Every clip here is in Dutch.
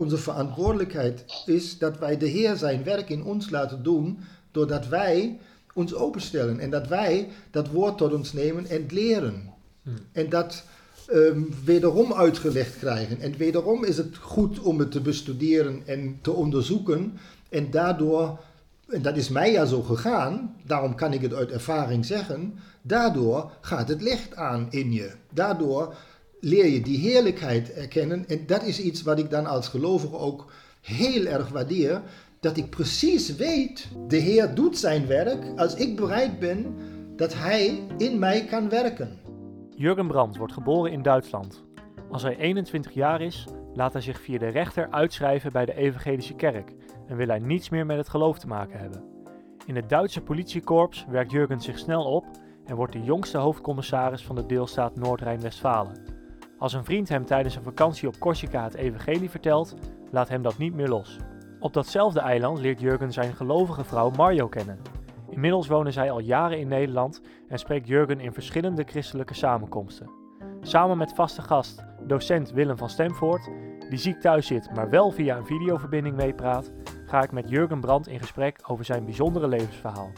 Onze verantwoordelijkheid is dat wij de Heer zijn werk in ons laten doen, doordat wij ons openstellen en dat wij dat woord tot ons nemen en leren. En dat ehm, wederom uitgelegd krijgen. En wederom is het goed om het te bestuderen en te onderzoeken. En daardoor, en dat is mij ja zo gegaan, daarom kan ik het uit ervaring zeggen, daardoor gaat het licht aan in je. Daardoor leer je die heerlijkheid erkennen. En dat is iets wat ik dan als gelovige ook heel erg waardeer. Dat ik precies weet, de Heer doet zijn werk als ik bereid ben dat Hij in mij kan werken. Jurgen Brandt wordt geboren in Duitsland. Als hij 21 jaar is, laat hij zich via de rechter uitschrijven bij de Evangelische Kerk en wil hij niets meer met het geloof te maken hebben. In het Duitse politiekorps werkt Jurgen zich snel op en wordt de jongste hoofdcommissaris van de deelstaat Noord-Rijn-Westfalen. Als een vriend hem tijdens een vakantie op Corsica het evangelie vertelt, laat hem dat niet meer los. Op datzelfde eiland leert Jurgen zijn gelovige vrouw Mario kennen. Inmiddels wonen zij al jaren in Nederland en spreekt Jurgen in verschillende christelijke samenkomsten. Samen met vaste gast, docent Willem van Stemvoort, die ziek thuis zit, maar wel via een videoverbinding meepraat, ga ik met Jurgen Brandt in gesprek over zijn bijzondere levensverhaal.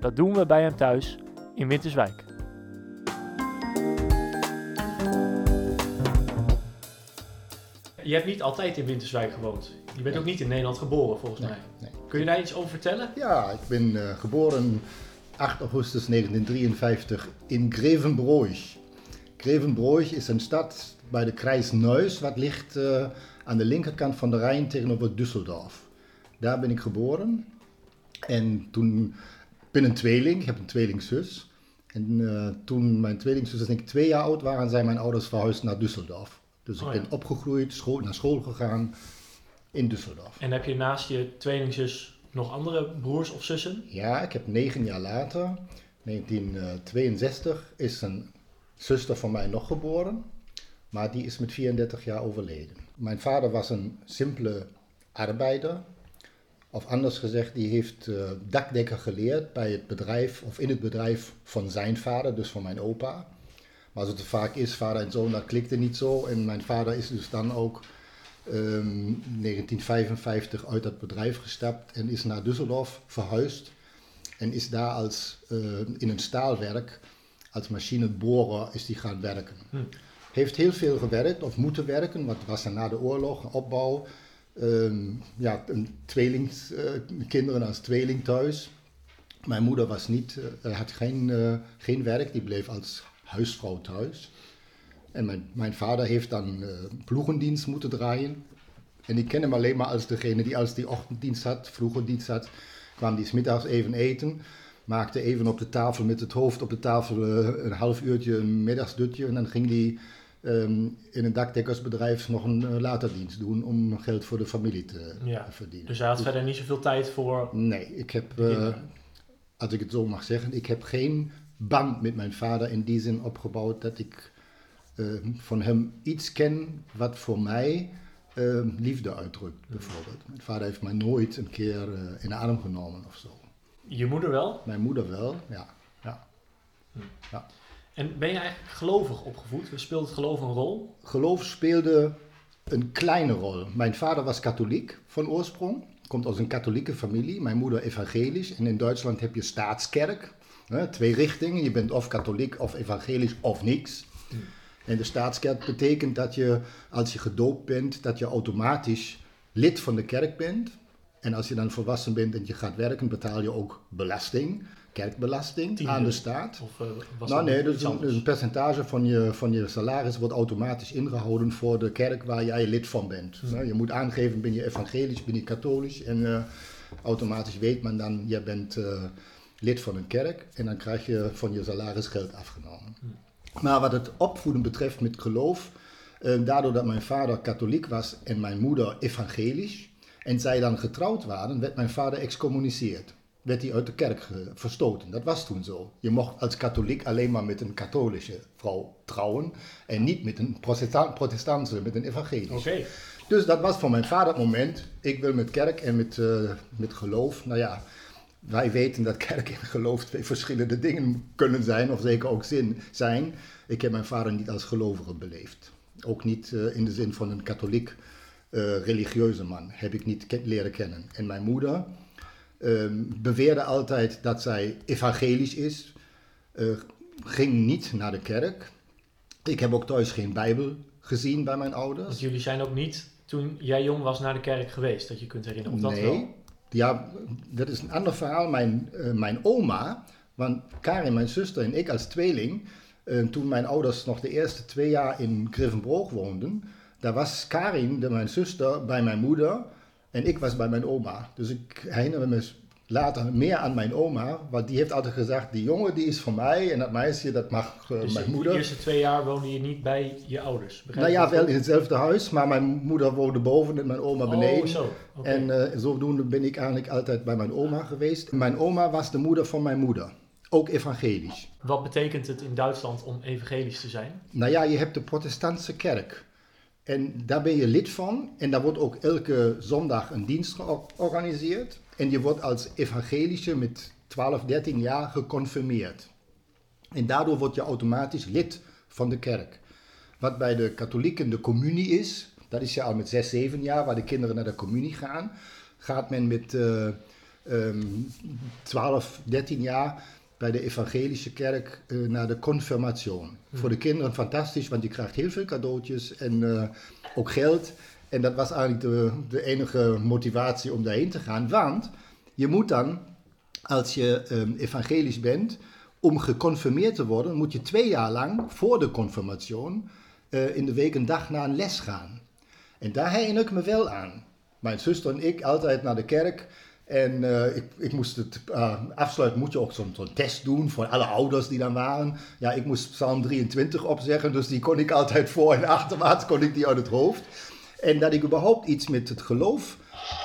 Dat doen we bij hem thuis in Winterswijk. Je hebt niet altijd in Winterswijk gewoond. Je bent ook niet in Nederland geboren, volgens mij. nee. Kun je daar iets over vertellen? Ja, ik ben eh, geboren 8 augustus 1953 in Grevenbroich. Grevenbroich is een stad bij de Kreis Neuss, wat ligt eh, aan de linkerkant van de Rijn tegenover Düsseldorf. Daar ben ik geboren. En toen ik ben een tweeling, ik heb een tweelingzus. En eh, toen mijn tweelingzus denk ik twee jaar oud waren, zijn mijn ouders verhuisd naar Düsseldorf. Dus ik Oh ja. ben opgegroeid, school, naar school gegaan in Düsseldorf. En heb je naast je tweelingzus nog andere broers of zussen? Ja, ik heb negen jaar later, 1962, is een zuster van mij nog geboren. Maar die is met 34 jaar overleden. Mijn vader was een simpele arbeider. Of anders gezegd, die heeft eh, dakdekker geleerd bij het bedrijf, of in het bedrijf van zijn vader, dus van mijn opa. Maar zoals het vaak is, vader en zoon, dat klikte niet zo. En mijn vader is dus dan ook ehm 1955 uit dat bedrijf gestapt en is naar Düsseldorf verhuisd. En is daar als, eh, in een staalwerk, als machineborer, is die gaan werken. Hm. Heeft heel veel gewerkt, of moeten werken, want was dan na de oorlog, opbouw. Ehm, ja, een tweelings, eh, kinderen als tweeling thuis. Mijn moeder was niet, eh, had geen, eh, geen werk, die bleef als huisvrouw thuis. En mijn, mijn vader heeft dan eh, ploegendienst moeten draaien. En ik ken hem alleen maar als degene die als die ochtenddienst had, vroege dienst had, kwam die smiddags even eten. Maakte even op de tafel met het hoofd op de tafel eh, een half uurtje een middagsdutje. En dan ging die ehm, in een dakdekkersbedrijf nog een eh, laterdienst doen om geld voor de familie te Ja. verdienen. Dus hij had verder niet zoveel tijd voor. Nee, ik heb, als ik het zo mag zeggen, ik heb geen band met mijn vader in die zin opgebouwd dat ik eh, van hem iets ken wat voor mij eh, liefde uitdrukt, bijvoorbeeld. Mijn vader heeft mij nooit een keer eh, in de arm genomen of zo. Je moeder wel. Mijn moeder wel, ja. ja. En ben je eigenlijk gelovig opgevoed? Speelt het geloof een rol? Geloof speelde een kleine rol. Mijn vader was katholiek van oorsprong, komt uit een katholieke familie. Mijn moeder evangelisch. En in Duitsland heb je staatskerk. Hè, twee richtingen. Je bent of katholiek of evangelisch of niks. En de staatskerk betekent dat je, als je gedoopt bent, dat je automatisch lid van de kerk bent. En als je dan volwassen bent en je gaat werken, betaal je ook belasting, kerkbelasting Tiende. aan de staat. Of eh, was Nou nee, dus een percentage van je, van je salaris wordt automatisch ingehouden voor de kerk waar jij lid van bent. Hmm. Nou, Je moet aangeven, ben je evangelisch, ben je katholisch. En eh, automatisch weet men dan, je bent eh, lid van een kerk. En dan krijg je van je salaris geld afgenomen. Hmm. Maar wat het opvoeden betreft met geloof, eh, daardoor dat mijn vader katholiek was en mijn moeder evangelisch, en zij dan getrouwd waren, werd mijn vader excommuniceerd. Werd hij uit de kerk verstoten. Dat was toen zo. Je mocht als katholiek alleen maar met een katholische vrouw trouwen en niet met een protestant, protestantse, met een evangelische. Oké. Dus dat was voor mijn vader het moment. Ik wil met kerk en met, eh, met geloof. Nou ja, wij weten dat kerk en geloof twee verschillende dingen kunnen zijn, of zeker ook zin zijn. Ik heb mijn vader niet als gelovige beleefd. Ook niet eh, in de zin van een katholiek uh, religieuze man, heb ik niet ke leren kennen. En mijn moeder um, beweerde altijd dat zij evangelisch is, uh, ging niet naar de kerk. Ik heb ook thuis geen Bijbel gezien bij mijn ouders. Want jullie zijn ook niet, toen jij jong was, naar de kerk geweest, dat je kunt herinneren? Of dat nee, wel? Ja, dat is een ander verhaal. Mijn, uh, mijn oma, want Karin, mijn zuster en ik als tweeling, uh, toen mijn ouders nog de eerste twee jaar in Griffenbroog woonden, daar was Karin, de, mijn zuster, bij mijn moeder en ik was bij mijn oma. Dus ik herinner me later meer aan mijn oma, want die heeft altijd gezegd, die jongen die is van mij en dat meisje dat mag uh, dus mijn moeder. de eerste twee jaar woonde je niet bij je ouders? Nou ja, wel in hetzelfde huis, maar mijn moeder woonde boven en mijn oma beneden. Oh, zo. Okay. En uh, zodoende ben ik eigenlijk altijd bij mijn oma geweest. Mijn oma was de moeder van mijn moeder. Ook evangelisch. Wat betekent het in Duitsland om evangelisch te zijn? Nou ja, je hebt de protestantse kerk. En daar ben je lid van. En daar wordt ook elke zondag een dienst georganiseerd. En je wordt als evangelische met 12, 13 jaar geconfirmeerd. En daardoor word je automatisch lid van de kerk. Wat bij de katholieken de communie is, dat is ja al met 6, 7 jaar, waar de kinderen naar de communie gaan. Gaat men met uh, um, 12, 13 jaar bij de evangelische kerk uh, naar de confirmatie. Hmm. Voor de kinderen fantastisch, want je krijgt heel veel cadeautjes en uh, ook geld. En dat was eigenlijk de, enige motivatie om daarheen te gaan. Want je moet dan, als je um, evangelisch bent, om geconfirmeerd te worden, moet je twee jaar lang voor de confirmatie uh, in de week een dag naar een les gaan. En daar herinner ik me wel aan. Mijn zuster en ik altijd naar de kerk. En uh, ik, ik, moest het uh, moet je ook zo'n zo test doen voor alle ouders die dan waren. Ja, ik moest Psalm 23 opzeggen, dus die kon ik altijd voor en achterwaarts, kon ik die uit het hoofd. En dat ik überhaupt iets met het geloof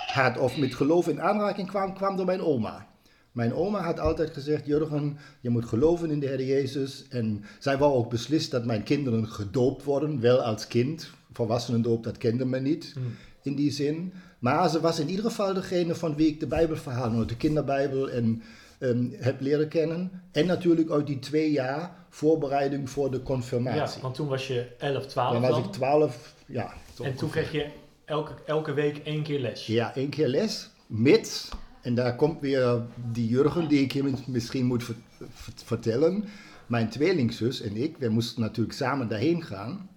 had, of met geloof in aanraking kwam, kwam door mijn oma. Mijn oma had altijd gezegd, Jurgen, je moet geloven in de Heer Jezus. En zij wou ook beslist dat mijn kinderen gedoopt worden, wel als kind. Volwassenendoop, dat kende men niet Hmm. in die zin. Maar ze was in ieder geval degene van wie ik de Bijbelverhalen uit de kinderbijbel en, um, heb leren kennen. En natuurlijk uit die twee jaar voorbereiding voor de Ja, confirmatie. want toen was je 11, 12 Dan was dan. ik twaalf, ja. En toen kreeg je elke, elke week één keer les. Ja, één keer les, mits, en daar komt weer die Jurgen die ik je misschien moet ver- ver- vertellen. Mijn tweelingzus en ik, we moesten natuurlijk samen daarheen gaan.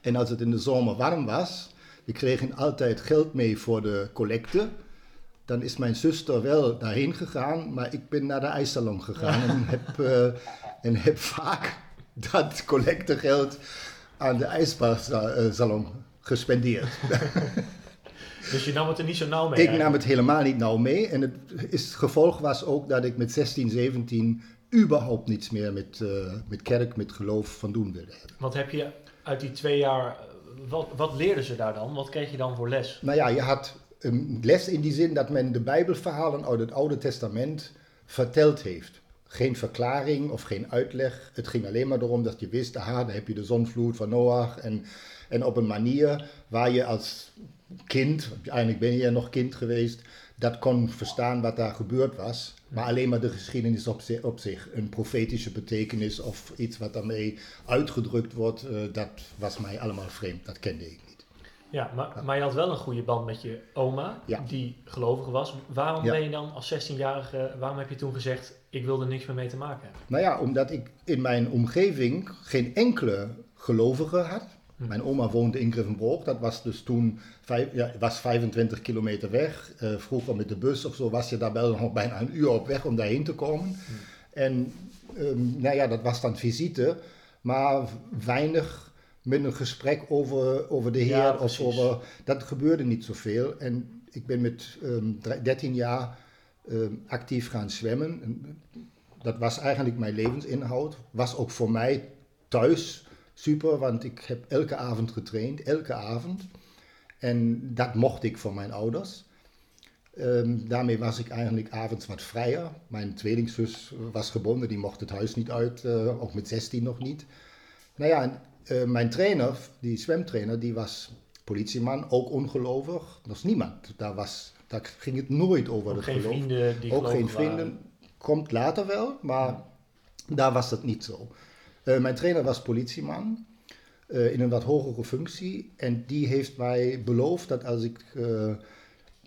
En als het in de zomer warm was, we kregen altijd geld mee voor de collecte. Dan is mijn zuster wel daarheen gegaan, maar ik ben naar de ijssalon gegaan en, heb, eh, en heb vaak dat collectegeld aan de ijssalon gespendeerd. Dus je nam het er niet zo nauw mee. Ik nam het helemaal niet nauw mee. En het, is, het gevolg was ook dat ik met 16, 17 überhaupt niets meer met, eh, met kerk, met geloof van doen wilde hebben. Wat heb je uit die twee jaar, wat, wat leerden ze daar dan? Wat kreeg je dan voor les? Nou ja, je had een les in die zin dat men de Bijbelverhalen uit het Oude Testament verteld heeft. Geen verklaring of geen uitleg. Het ging alleen maar erom dat je wist, aha, daar heb je de zonvloed van Noach. En, en op een manier waar je als kind, eigenlijk ben je nog kind geweest, dat kon verstaan wat daar gebeurd was. Maar alleen maar de geschiedenis op, zich, op zich. Een profetische betekenis of iets wat daarmee uitgedrukt wordt, eh, dat was mij allemaal vreemd. Dat kende ik. Ja, maar, maar je had wel een goede band met je oma, Ja. die gelovig was. Waarom Ja. ben je dan als 16-jarige, waarom heb je toen gezegd, ik wil er niks meer mee te maken hebben? Nou ja, omdat ik in mijn omgeving geen enkele gelovige had. Hm. Mijn oma woonde in Griffenbroek. Dat was dus toen vijf, ja, was 25 kilometer weg. Eh, vroeger met de bus of zo was je daar wel nog bijna een uur op weg om daarheen te komen. En ehm, nou ja, dat was dan visite, maar weinig met een gesprek over, over de Heer. Ja, of over, dat gebeurde niet zoveel. En ik ben met ehm, 13 jaar ehm, actief gaan zwemmen. En dat was eigenlijk mijn levensinhoud. Was ook voor mij thuis super, want ik heb elke avond getraind, elke avond. En dat mocht ik van mijn ouders. Ehm, daarmee was ik eigenlijk avonds wat vrijer. Mijn tweelingzus was gebonden, die mocht het huis niet uit, eh, ook met 16 nog niet. Nou ja, eh, mijn trainer, die zwemtrainer, die was politieman, ook ongelovig. Dat is niemand. Daar, was, daar ging het nooit over Ook het geen geloof. vrienden die Ook geen waren. vrienden. Komt later wel, maar daar was het niet zo. Eh, mijn trainer was politieman. uh, in een wat hogere functie. En die heeft mij beloofd dat als ik uh,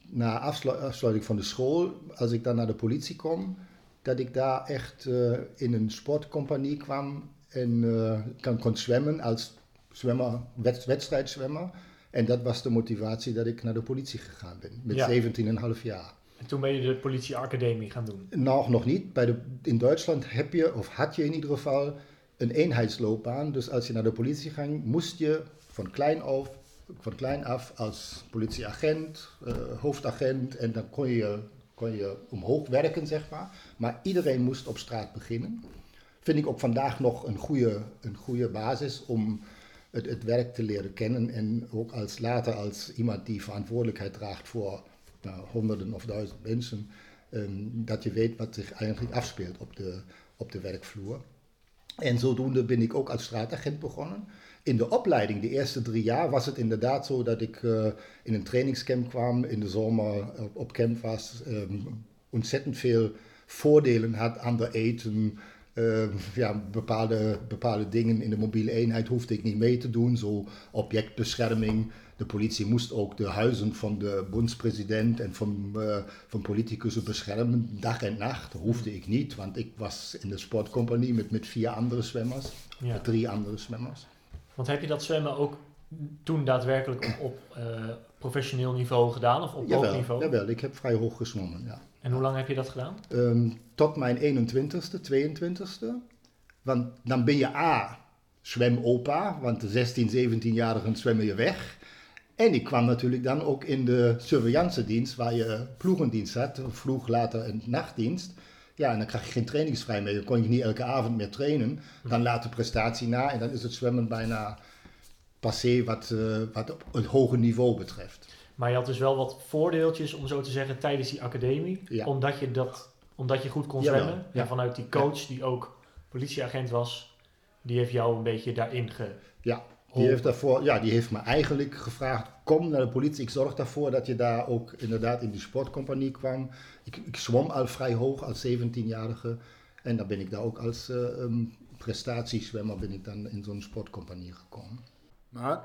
na afsluiting van de school, als ik dan naar de politie kom, dat ik daar echt uh, in een sportcompagnie kwam en kan, kon zwemmen als zwemmer, wed wedstrijdzwemmer. En dat was de motivatie dat ik naar de politie gegaan ben, met ja. 17,5 jaar. En toen ben je de politieacademie gaan doen? Nou, nog niet. Bij de, in Duitsland heb je, of had je in ieder geval, een eenheidsloopbaan. Dus als je naar de politie ging, moest je van klein af, van klein af als politieagent, uh, hoofdagent, en dan kon je, kon je omhoog werken, zeg maar. Maar iedereen moest op straat beginnen. Vind ik ook vandaag nog een goede, een goede basis om het, het werk te leren kennen. En ook als later als iemand die verantwoordelijkheid draagt voor nou, honderden of duizend mensen, um, dat je weet wat zich eigenlijk afspeelt op de, op de werkvloer. En zodoende ben ik ook als straatagent begonnen. In de opleiding, de eerste drie jaar, was het inderdaad zo dat ik uh, in een trainingscamp kwam, in de zomer op, op camp was, um, ontzettend veel voordelen had, ander eten, uh, ja, bepaalde, bepaalde dingen in de mobiele eenheid hoefde ik niet mee te doen, zo objectbescherming. De politie moest ook de huizen van de bondspresident en van, uh, van politicussen beschermen, dag en nacht. Dat hoefde ik niet, want ik was in de sportcompagnie met, met vier andere zwemmers, ja. met drie andere zwemmers. Want heb je dat zwemmen ook toen daadwerkelijk op, op uh, professioneel niveau gedaan of op jawel, hoog niveau? Jawel, ik heb vrij hoog gezwommen, ja. En hoe lang heb je dat gedaan? Um, tot mijn 21ste, 22ste. Want dan ben je A, zwemopa, want de 16, 17-jarigen zwemmen je weg. En ik kwam natuurlijk dan ook in de surveillance dienst, waar je ploegendienst had, vroeg, later een nachtdienst. Ja, en dan krijg je geen trainingsvrij meer. Dan kon je niet elke avond meer trainen. Dan laat de prestatie na en dan is het zwemmen bijna passé wat, uh, wat het hoge niveau betreft. Maar je had dus wel wat voordeeltjes, om zo te zeggen, tijdens die academie. Ja. Omdat, je dat, omdat je goed kon zwemmen. Ja. En vanuit die coach, die ook politieagent was, die heeft jou een beetje daarin ge... Ja, die heeft, daarvoor, ja, die heeft me eigenlijk gevraagd, kom naar de politie. Ik zorg ervoor dat je daar ook inderdaad in die sportcompagnie kwam. Ik, ik zwom al vrij hoog als 17-jarige. En dan ben ik daar ook als uh, um, prestatiezwemmer ben ik dan in zo'n sportcompagnie gekomen. Maar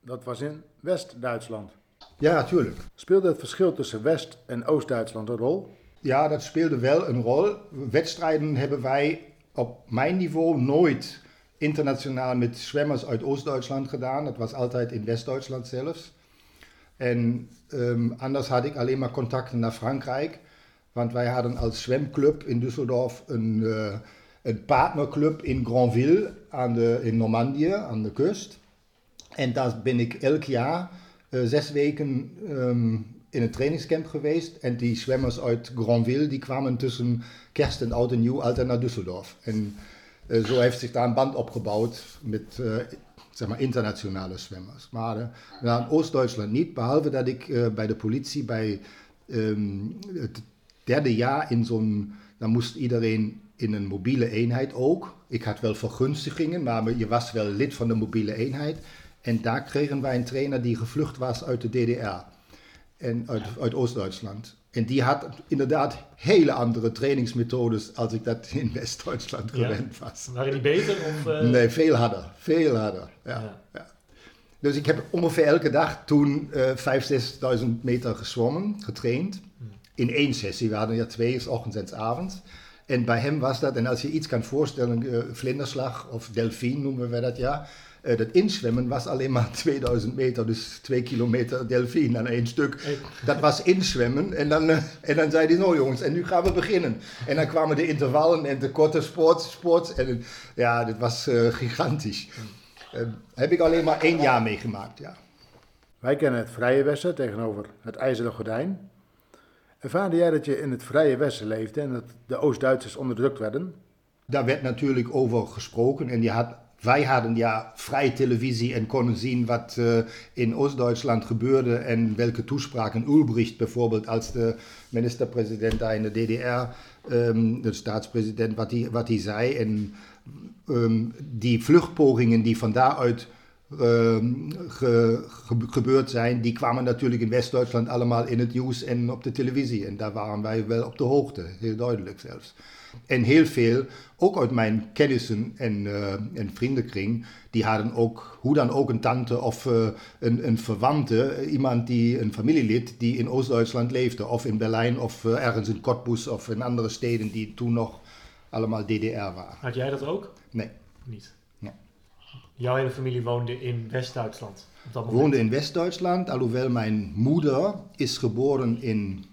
dat was in West-Duitsland. Ja, natuurlijk. Speelde het verschil tussen West- en Oost-Duitsland een rol? Ja, dat speelde wel een rol. Wedstrijden hebben wij op mijn niveau nooit internationaal met zwemmers uit Oost-Duitsland gedaan. Dat was altijd in West-Duitsland zelfs. En um, anders had ik alleen maar contacten naar Frankrijk. Want wij hadden als zwemclub in Düsseldorf een, uh, een partnerclub in Granville aan de, in Normandië, aan de kust. En daar ben ik elk jaar zes weken um, in een trainingscamp geweest. En die zwemmers uit Granville die kwamen tussen kerst en oud en nieuw altijd naar Düsseldorf. En uh, zo heeft zich daar een band opgebouwd met uh, zeg maar internationale zwemmers. Maar uh, in Oost-Duitsland niet, behalve dat ik bij de politie bij um, het derde jaar in zo'n, dan moest iedereen in een mobiele eenheid ook. Ik had wel vergunstigingen, maar je was wel lid van de mobiele eenheid. En daar kregen wij een trainer die gevlucht was uit de DDR en uit, uit Oost-Duitsland. En die had inderdaad hele andere trainingsmethodes als ik dat in West-Duitsland gewend was. Waren die beter? Of, uh... Nee, veel harder. Veel harder. Ja, ja. Dus ik heb ongeveer elke dag toen uh, 5.000, 6.000 meter gezwommen, getraind. Hmm. In één sessie. We hadden ja twee, ochtends en avonds. En bij hem was dat, en als je iets kan voorstellen, uh, vlinderslag of delfien noemen we dat ja. Uh, dat inzwemmen was alleen maar 2000 meter, dus 2 kilometer delfien aan één stuk. Dat was inzwemmen. En dan, uh, en dan zei hij, nou jongens, en nu gaan we beginnen. En dan kwamen de intervallen en de korte sports. sports en ja, dat was uh, gigantisch. heb ik alleen maar één jaar meegemaakt, ja. Wij kennen het Vrije Westen tegenover het IJzeren Gordijn. Ervaarde jij dat je in het Vrije Westen leefde en dat de Oost-Duitsers onderdrukt werden? Daar werd natuurlijk over gesproken en je had wij hadden ja vrije televisie en konden zien wat uh, in Oost-Duitsland gebeurde en welke toespraken Ulbricht bijvoorbeeld als de minister-president daar in de DDR, um, de staatspresident, wat hij wat zei. En um, die vluchtpogingen die van daaruit ehm, ge- ge- gebeurd zijn, die kwamen natuurlijk in West-Duitsland allemaal in het nieuws en op de televisie. En daar waren wij wel op de hoogte, heel duidelijk zelfs. En heel veel, ook uit mijn kennissen en, eh, en vriendenkring, die hadden ook, hoe dan ook, een tante of eh, een, een verwante, eh, iemand die, een familielid die in Oost-Duitsland leefde. Of in Berlijn of ergens in Cottbus of in andere steden die toen nog allemaal DDR waren. Had jij dat ook? Nee. Niet? Nee. Jouw hele familie woonde in West-Duitsland woonde in West-Duitsland, alhoewel mijn moeder is geboren in,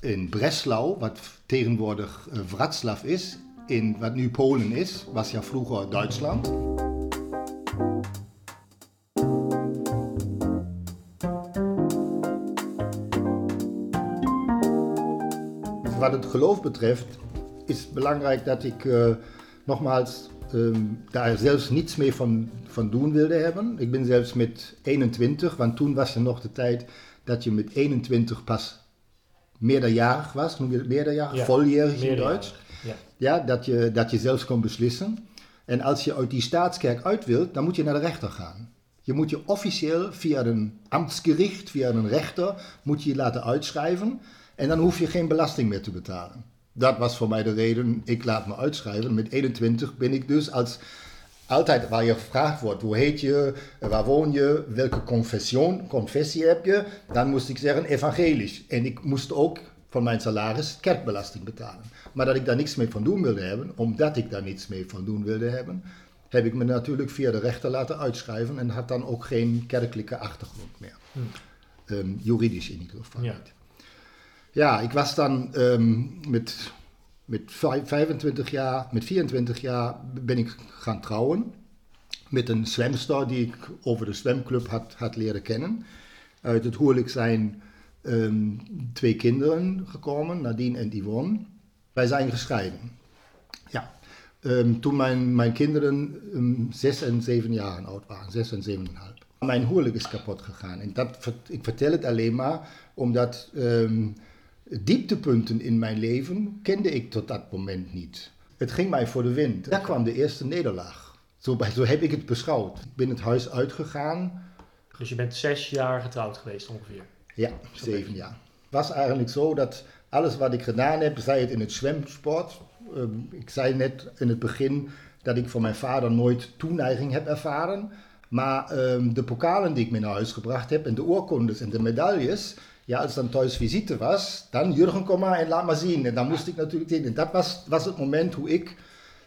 in Breslau, wat tegenwoordig Wrocław is, in wat nu Polen is, was ja vroeger Duitsland. Wat het geloof betreft is het belangrijk dat ik eh, nogmaals ehm, daar zelfs niets meer van, van doen wilde hebben. Ik ben zelfs met 21, want toen was er nog de tijd dat je met 21 pas meerderjarig was, noem je het meerderjarig, Ja, voljarig in Duits. Ja. Ja, dat je, dat je zelfs kon beslissen. En als je uit die staatskerk uit wilt, dan moet je naar de rechter gaan. Je moet je officieel via een ambtsgericht, via een rechter, moet je je laten uitschrijven. En dan hoef je geen belasting meer te betalen. Dat was voor mij de reden, ik laat me uitschrijven. Met 21 ben ik dus als altijd waar je gevraagd wordt, hoe heet je, waar woon je, welke confessie heb je, dan moest ik zeggen evangelisch. En ik moest ook van mijn salaris kerkbelasting betalen. Maar dat ik daar niks mee van doen wilde hebben, omdat ik daar niets mee van doen wilde hebben, heb ik me natuurlijk via de rechter laten uitschrijven en had dan ook geen kerkelijke achtergrond meer. Ehm, juridisch in ieder geval Ja. niet. Ja, ik was dan ehm, met, met vijf- 25 jaar, met 24 jaar ben ik gaan trouwen. Met een zwemster die ik over de zwemclub had, had leren kennen. Uit het huwelijk zijn ehm, twee kinderen gekomen, Nadine en Yvonne. Wij zijn gescheiden. Ja. Ehm, toen mijn, mijn kinderen ehm, zes en zeven jaar oud waren, zes en zeven en een half. Mijn huwelijk is kapot gegaan. En dat, ik vertel het alleen maar omdat ehm, dieptepunten in mijn leven kende ik tot dat moment niet. Het ging mij voor de wind. Daar kwam de eerste nederlaag. Zo, zo heb ik het beschouwd. Ik ben het huis uitgegaan. Dus je bent zes jaar getrouwd geweest ongeveer. Ja, zeven jaar. Het was eigenlijk zo dat alles wat ik gedaan heb, zij het in het zwemsport. ehm, ik zei net in het begin dat ik van mijn vader nooit toeneiging heb ervaren. Maar ehm, de pokalen die ik mee naar huis gebracht heb en de oorkondes en de medailles. Ja, als dan thuis visite was, dan Jurgen, kom maar en laat maar zien. En dan moest ik natuurlijk in. En dat was, was het moment hoe ik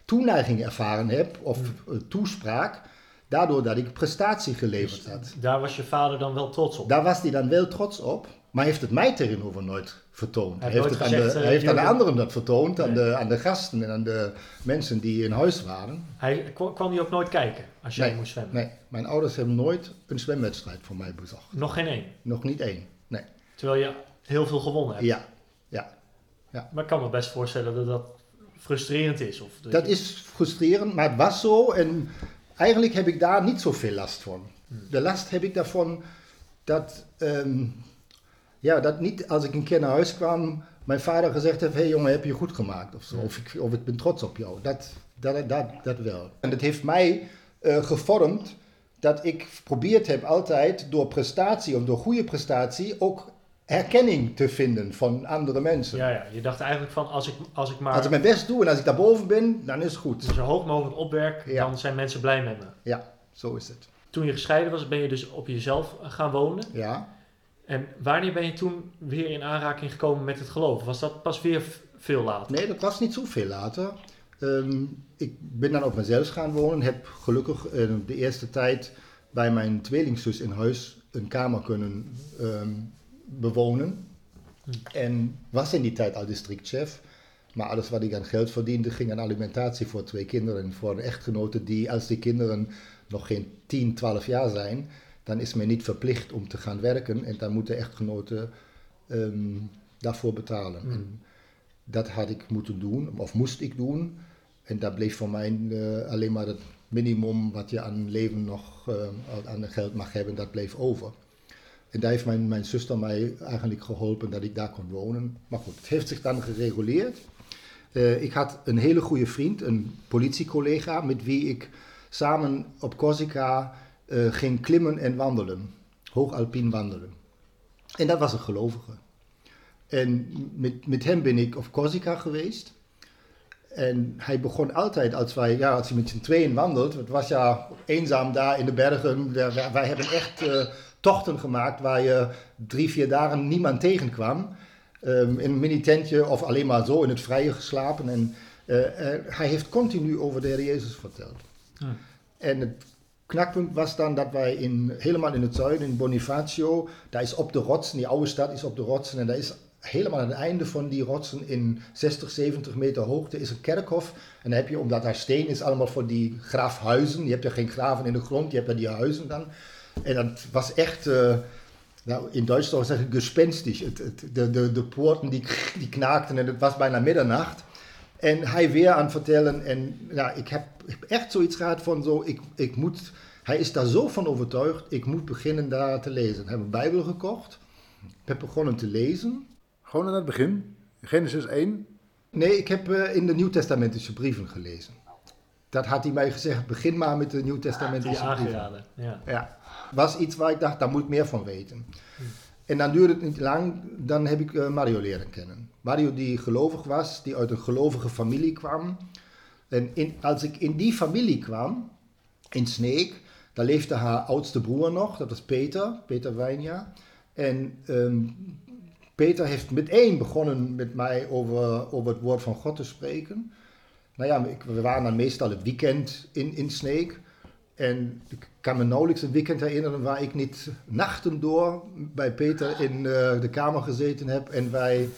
toeneiging ervaren heb, of eh, toespraak, daardoor dat ik prestatie geleverd had. Daar was je vader dan wel trots op. Daar was hij dan wel trots op, maar heeft het mij tegenover nooit vertoond. Hij heeft het aan, gezegd, de, eh, hij heeft aan de Jurgen- anderen dat vertoond, aan, Nee. de, aan de gasten en aan de mensen die in huis waren. Hij kwam, hij ook nooit kijken als jij Nee, moest zwemmen? Nee, mijn ouders hebben nooit een zwemwedstrijd voor mij bezocht. Nog geen één. Nog niet één. Nee. Terwijl je heel veel gewonnen hebt. Ja, ja. Maar ik kan me best voorstellen dat dat frustrerend is. Of Dat je- is frustrerend, maar het was zo en eigenlijk heb ik daar niet zoveel last van. De last heb ik daarvan dat, ehm, ja, dat niet als ik een keer naar huis kwam, mijn vader gezegd heeft, hé hey jongen, heb je goed gemaakt of zo. Of ik, of ik ben trots op jou. Dat, dat, dat, dat wel. En dat heeft mij eh, gevormd dat ik geprobeerd heb altijd door prestatie of door goede prestatie ook herkenning te vinden van andere mensen. Ja, ja, je dacht eigenlijk van als ik, als ik maar Als ik mijn best doe en als ik daarboven ben, dan is het goed. zo hoog mogelijk opwerk, Ja. dan zijn mensen blij met me. Ja, zo is het. Toen je gescheiden was, ben je dus op jezelf gaan wonen. Ja. En wanneer ben je toen weer in aanraking gekomen met het geloof? Was dat pas weer veel later? Nee, dat was niet zoveel later. Ehm, ik ben dan op mezelf gaan wonen. Heb gelukkig eh, de eerste tijd bij mijn tweelingzus in huis een kamer kunnen ehm, bewonen. Hm. En was in die tijd al districtchef. Maar alles wat ik aan geld verdiende ging aan alimentatie voor twee kinderen. En voor een echtgenote die, als die kinderen nog geen 10, 12 jaar zijn, dan is men niet verplicht om te gaan werken. En dan moet de echtgenote ehm, daarvoor betalen. Hm. En dat had ik moeten doen, of moest ik doen. En dat bleef voor mij eh, alleen maar het minimum wat je aan leven nog eh, aan geld mag hebben, dat bleef over. En daar heeft mijn, mijn zuster mij eigenlijk geholpen dat ik daar kon wonen. Maar goed, het heeft zich dan gereguleerd. Eh, ik had een hele goede vriend, een politiecollega, met wie ik samen op Corsica eh, ging klimmen en wandelen. Hoogalpien wandelen. En dat was een gelovige. En met, met hem ben ik op Corsica geweest. En hij begon altijd als wij, ja, als hij met z'n tweeën wandelt. Het was ja eenzaam daar in de bergen. Wij, wij hebben echt uh, tochten gemaakt waar je drie, vier dagen niemand tegenkwam. Um, in een mini-tentje of alleen maar zo in het vrije geslapen. En uh, uh, hij heeft continu over de Heer Jezus verteld. En het knakpunt was dan dat wij in, helemaal in het zuiden, in Bonifacio, daar is op de rotsen, die oude stad is op de rotsen. En daar is helemaal aan het einde van die rotsen in 60, 70 meter hoogte is een kerkhof. En dan heb je, omdat daar steen is, allemaal voor die grafhuizen. Je hebt er geen graven in de grond, je hebt er die huizen dan. En dat was echt, uh, nou in Duitsland zeg ik gespenstisch. Het, het, de poorten die, die knaakten en het was bijna middernacht. En hij weer aan het vertellen. En ja, ik heb, ik heb echt zoiets gehad van zo, ik, ik moet, hij is daar zo van overtuigd, ik moet beginnen daar te lezen. Ik heb een Bijbel gekocht. Ik heb begonnen te lezen. Gewoon aan het begin? Genesis 1? Nee, ik heb uh, in de Nieuwtestamentische brieven gelezen. Dat had hij mij gezegd, begin maar met de Nieuwtestamentische Die brieven. ja. Ja, was iets waar ik dacht, daar moet ik meer van weten. En dan duurde het niet lang, dan heb ik uh, Mario leren kennen. Mario die gelovig was, die uit een gelovige familie kwam. En als ik in die familie kwam, in Sneek, daar leefde haar oudste broer nog, dat was Peter, Peter Wijnja. En um, Peter heeft meteen begonnen met mij over, over het woord van God te spreken. Nou ja, we waren dan meestal het weekend in, in Sneek. En ik kan me nauwelijks een weekend herinneren waar ik niet nachten door bij Peter in uh, de kamer gezeten heb en, wij,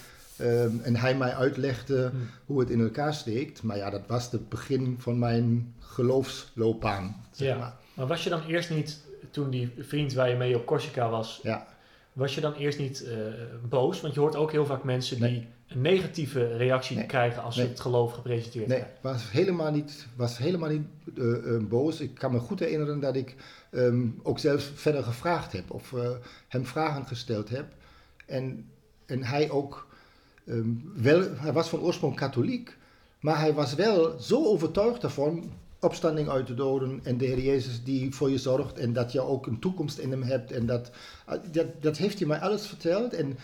um, en hij mij uitlegde hmm. hoe het in elkaar steekt. Maar ja, dat was het begin van mijn geloofsloopbaan. Zeg ja. maar. maar was je dan eerst niet, toen die vriend waar je mee op Corsica was, ja. was je dan eerst niet uh, boos? Want je hoort ook heel vaak mensen Nee. die een negatieve reactie Nee. krijgen als ze Nee. het geloof gepresenteerd Nee, krijgen. was helemaal niet, was helemaal niet eh, eh, boos. Ik kan me goed herinneren dat ik ehm, ook zelfs verder gevraagd heb of eh, hem vragen gesteld heb. En, en hij ook ehm, wel, hij was van oorsprong katholiek, maar hij was wel zo overtuigd daarvan. Opstanding uit de doden en de Heer Jezus die voor je zorgt en dat je ook een toekomst in hem hebt. En dat, dat, dat heeft hij mij alles verteld. En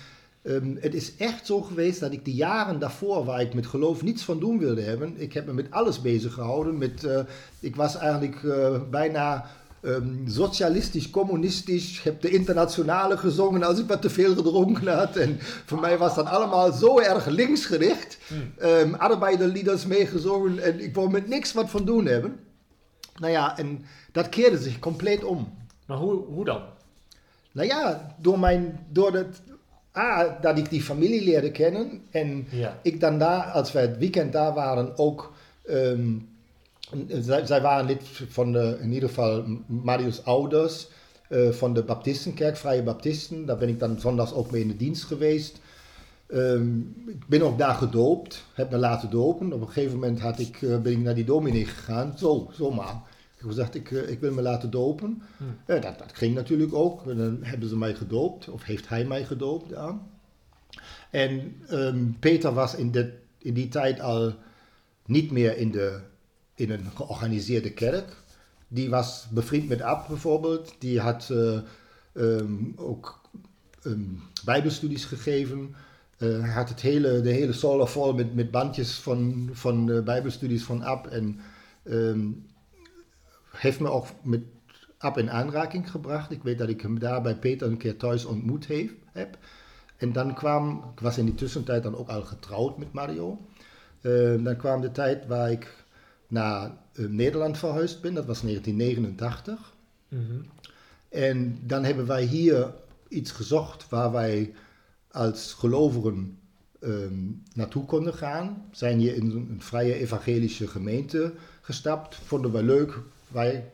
Um, het is echt zo geweest dat ik de jaren daarvoor, waar ik met geloof niets van doen wilde hebben, ik heb me met alles bezig gehouden. Met, uh, ik was eigenlijk uh, bijna um, socialistisch, communistisch. Ik heb de internationale gezongen als ik wat te veel gedronken had. En voor mij was dat allemaal zo erg linksgericht. Um, arbeiderlieders meegezongen en ik wou met niks wat van doen hebben. Nou ja, en dat keerde zich compleet om. Maar hoe, hoe dan? Nou ja, door mijn, door het, A, dat ik die familie leerde kennen. En Ja. ik dan daar, als wij het weekend daar waren, ook. ehm, zij, zij waren lid van de, in ieder geval Marius ouders. eh, van de Baptistenkerk, Vrije Baptisten. Daar ben ik dan zondags ook mee in de dienst geweest. Ehm, ik ben ook daar gedoopt, heb me laten dopen. Op een gegeven moment had ik, eh, ben ik naar die dominee gegaan, zo, zomaar. Gezegd, ik, eh, ik wil me laten dopen. Hm. Ja, dat, dat ging natuurlijk ook. En dan hebben ze mij gedoopt, of heeft hij mij gedoopt daar. En ehm, Peter was in, dit, in die tijd al niet meer in, de, in een georganiseerde kerk. Die was bevriend met Ab bijvoorbeeld. Die had eh, ehm, ook ehm, bijbelstudies gegeven. Eh, hij had het hele, de hele zolder vol met, met bandjes van, van de bijbelstudies van Ab. En heeft me ook met Ab in aanraking gebracht. Ik weet dat ik hem daar bij Peter een keer thuis ontmoet heeft, heb. En dan kwam, ik was in die tussentijd dan ook al getrouwd met Mario. Eh, dan kwam de tijd waar ik naar eh, Nederland verhuisd ben, dat was 1989. Mhm. En dan hebben wij hier iets gezocht waar wij als gelovigen ehm, naartoe konden gaan. Zijn hier in een vrije evangelische gemeente gestapt. Vonden we leuk. Wij,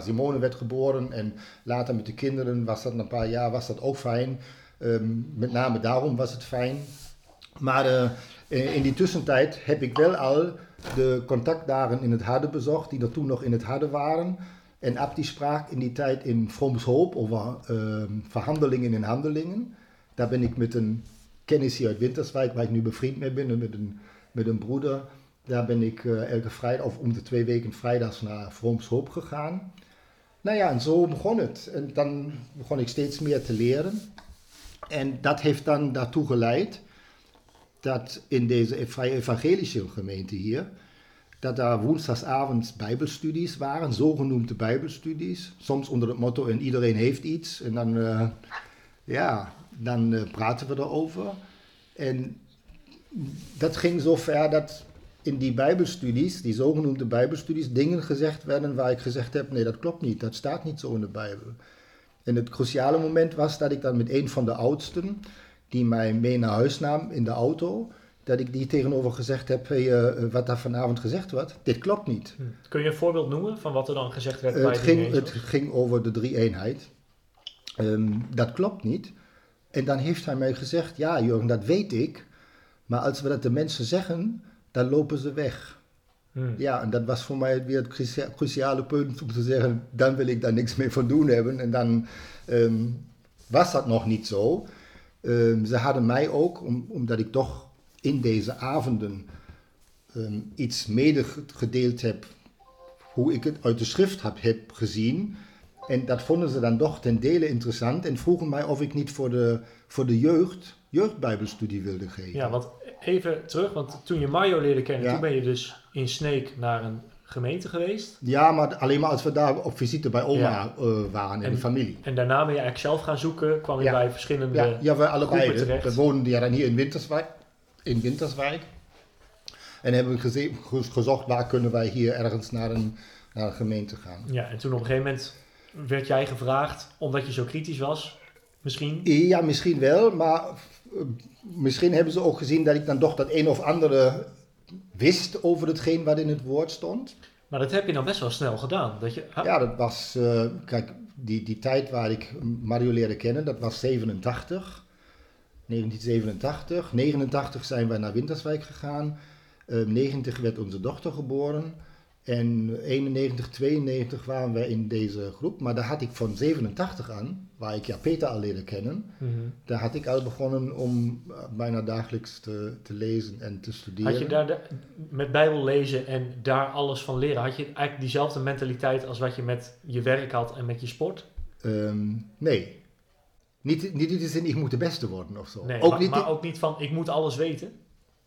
Simone werd geboren en later met de kinderen was dat een paar jaar was dat ook fijn. Ehm, met name daarom was het fijn. Maar eh, in die tussentijd heb ik wel al de contactdagen in het Harde bezocht, die er toen nog in het Harde waren. En Ab die sprak in die tijd in Vromshoop over ehm, verhandelingen in handelingen. Daar ben ik met een kennis hier uit Winterswijk, waar ik nu bevriend mee ben, en met een, met een broeder. Daar ben ik eh, elke vrijdag, of om de twee weken vrijdags naar Vromshoop gegaan. Nou ja, en zo begon het. En dan begon ik steeds meer te leren. En dat heeft dan daartoe geleid dat in deze vrij evangelische gemeente hier, dat daar woensdagavond bijbelstudies waren, zogenoemde bijbelstudies. Soms onder het motto en iedereen heeft iets. En dan, uh, ja, dan uh, praten we erover. En dat ging zo ver dat in die bijbelstudies, die zogenoemde bijbelstudies, dingen gezegd werden waar ik gezegd heb, nee dat klopt niet, dat staat niet zo in de Bijbel. En het cruciale moment was dat ik dan met een van de oudsten, die mij mee naar huis nam in de auto, dat ik die tegenover gezegd heb, hey, uh, wat daar vanavond gezegd wordt, dit klopt niet. Hm. Kun je een voorbeeld noemen van wat er dan gezegd werd? Uh, het, ging, het ging over de drie-eenheid. Um, dat klopt niet. En dan heeft hij mij gezegd, ja Jurgen, dat weet ik, maar als we dat de mensen zeggen, dan lopen ze weg. Hmm. Ja, en dat was voor mij weer het cruciale punt om te zeggen, dan wil ik daar niks mee van doen hebben. En dan um, was dat nog niet zo. Um, ze hadden mij ook, om, omdat ik toch in deze avonden um, iets medegedeeld heb, hoe ik het uit de schrift heb, heb gezien. En dat vonden ze dan toch ten dele interessant en vroegen mij of ik niet voor de, voor de jeugd jeugdbijbelstudie wilde geven. Ja, want even terug, want toen je Mario leerde kennen, toen ben je dus in Sneek naar een gemeente geweest. Ja, maar alleen maar als we daar op visite bij oma ja. uh, waren en, de familie. En daarna ben je eigenlijk zelf gaan zoeken, kwam je ja. bij verschillende Ja, ja wij allebei. We woonden ja dan hier in Winterswijk. In Winterswijk. En hebben we gezocht waar kunnen wij hier ergens naar een, naar een gemeente gaan. Ja, en toen op een gegeven moment werd jij gevraagd, omdat je zo kritisch was, misschien? Ja, misschien wel, maar misschien hebben ze ook gezien dat ik dan toch dat een of andere wist over hetgeen wat in het woord stond. Maar dat heb je dan best wel snel gedaan. Dat je, Ja, dat was, uh, kijk, die, die tijd waar ik Mario leerde kennen, dat was 87. 1987. 89 zijn wij naar Winterswijk gegaan. Uh, 90 werd onze dochter geboren. En 91, 92 waren we in deze groep, maar daar had ik van 87 aan, waar ik ja Peter al leerde kennen, mm -hmm. daar had ik al begonnen om uh, bijna dagelijks te, te, lezen en te studeren. Had je daar de, met Bijbel lezen en daar alles van leren, had je eigenlijk diezelfde mentaliteit als wat je met je werk had en met je sport? Um, nee. Niet, niet in de zin, ik moet de beste worden of zo. Nee, ook maar, niet, maar ook niet van, ik moet alles weten?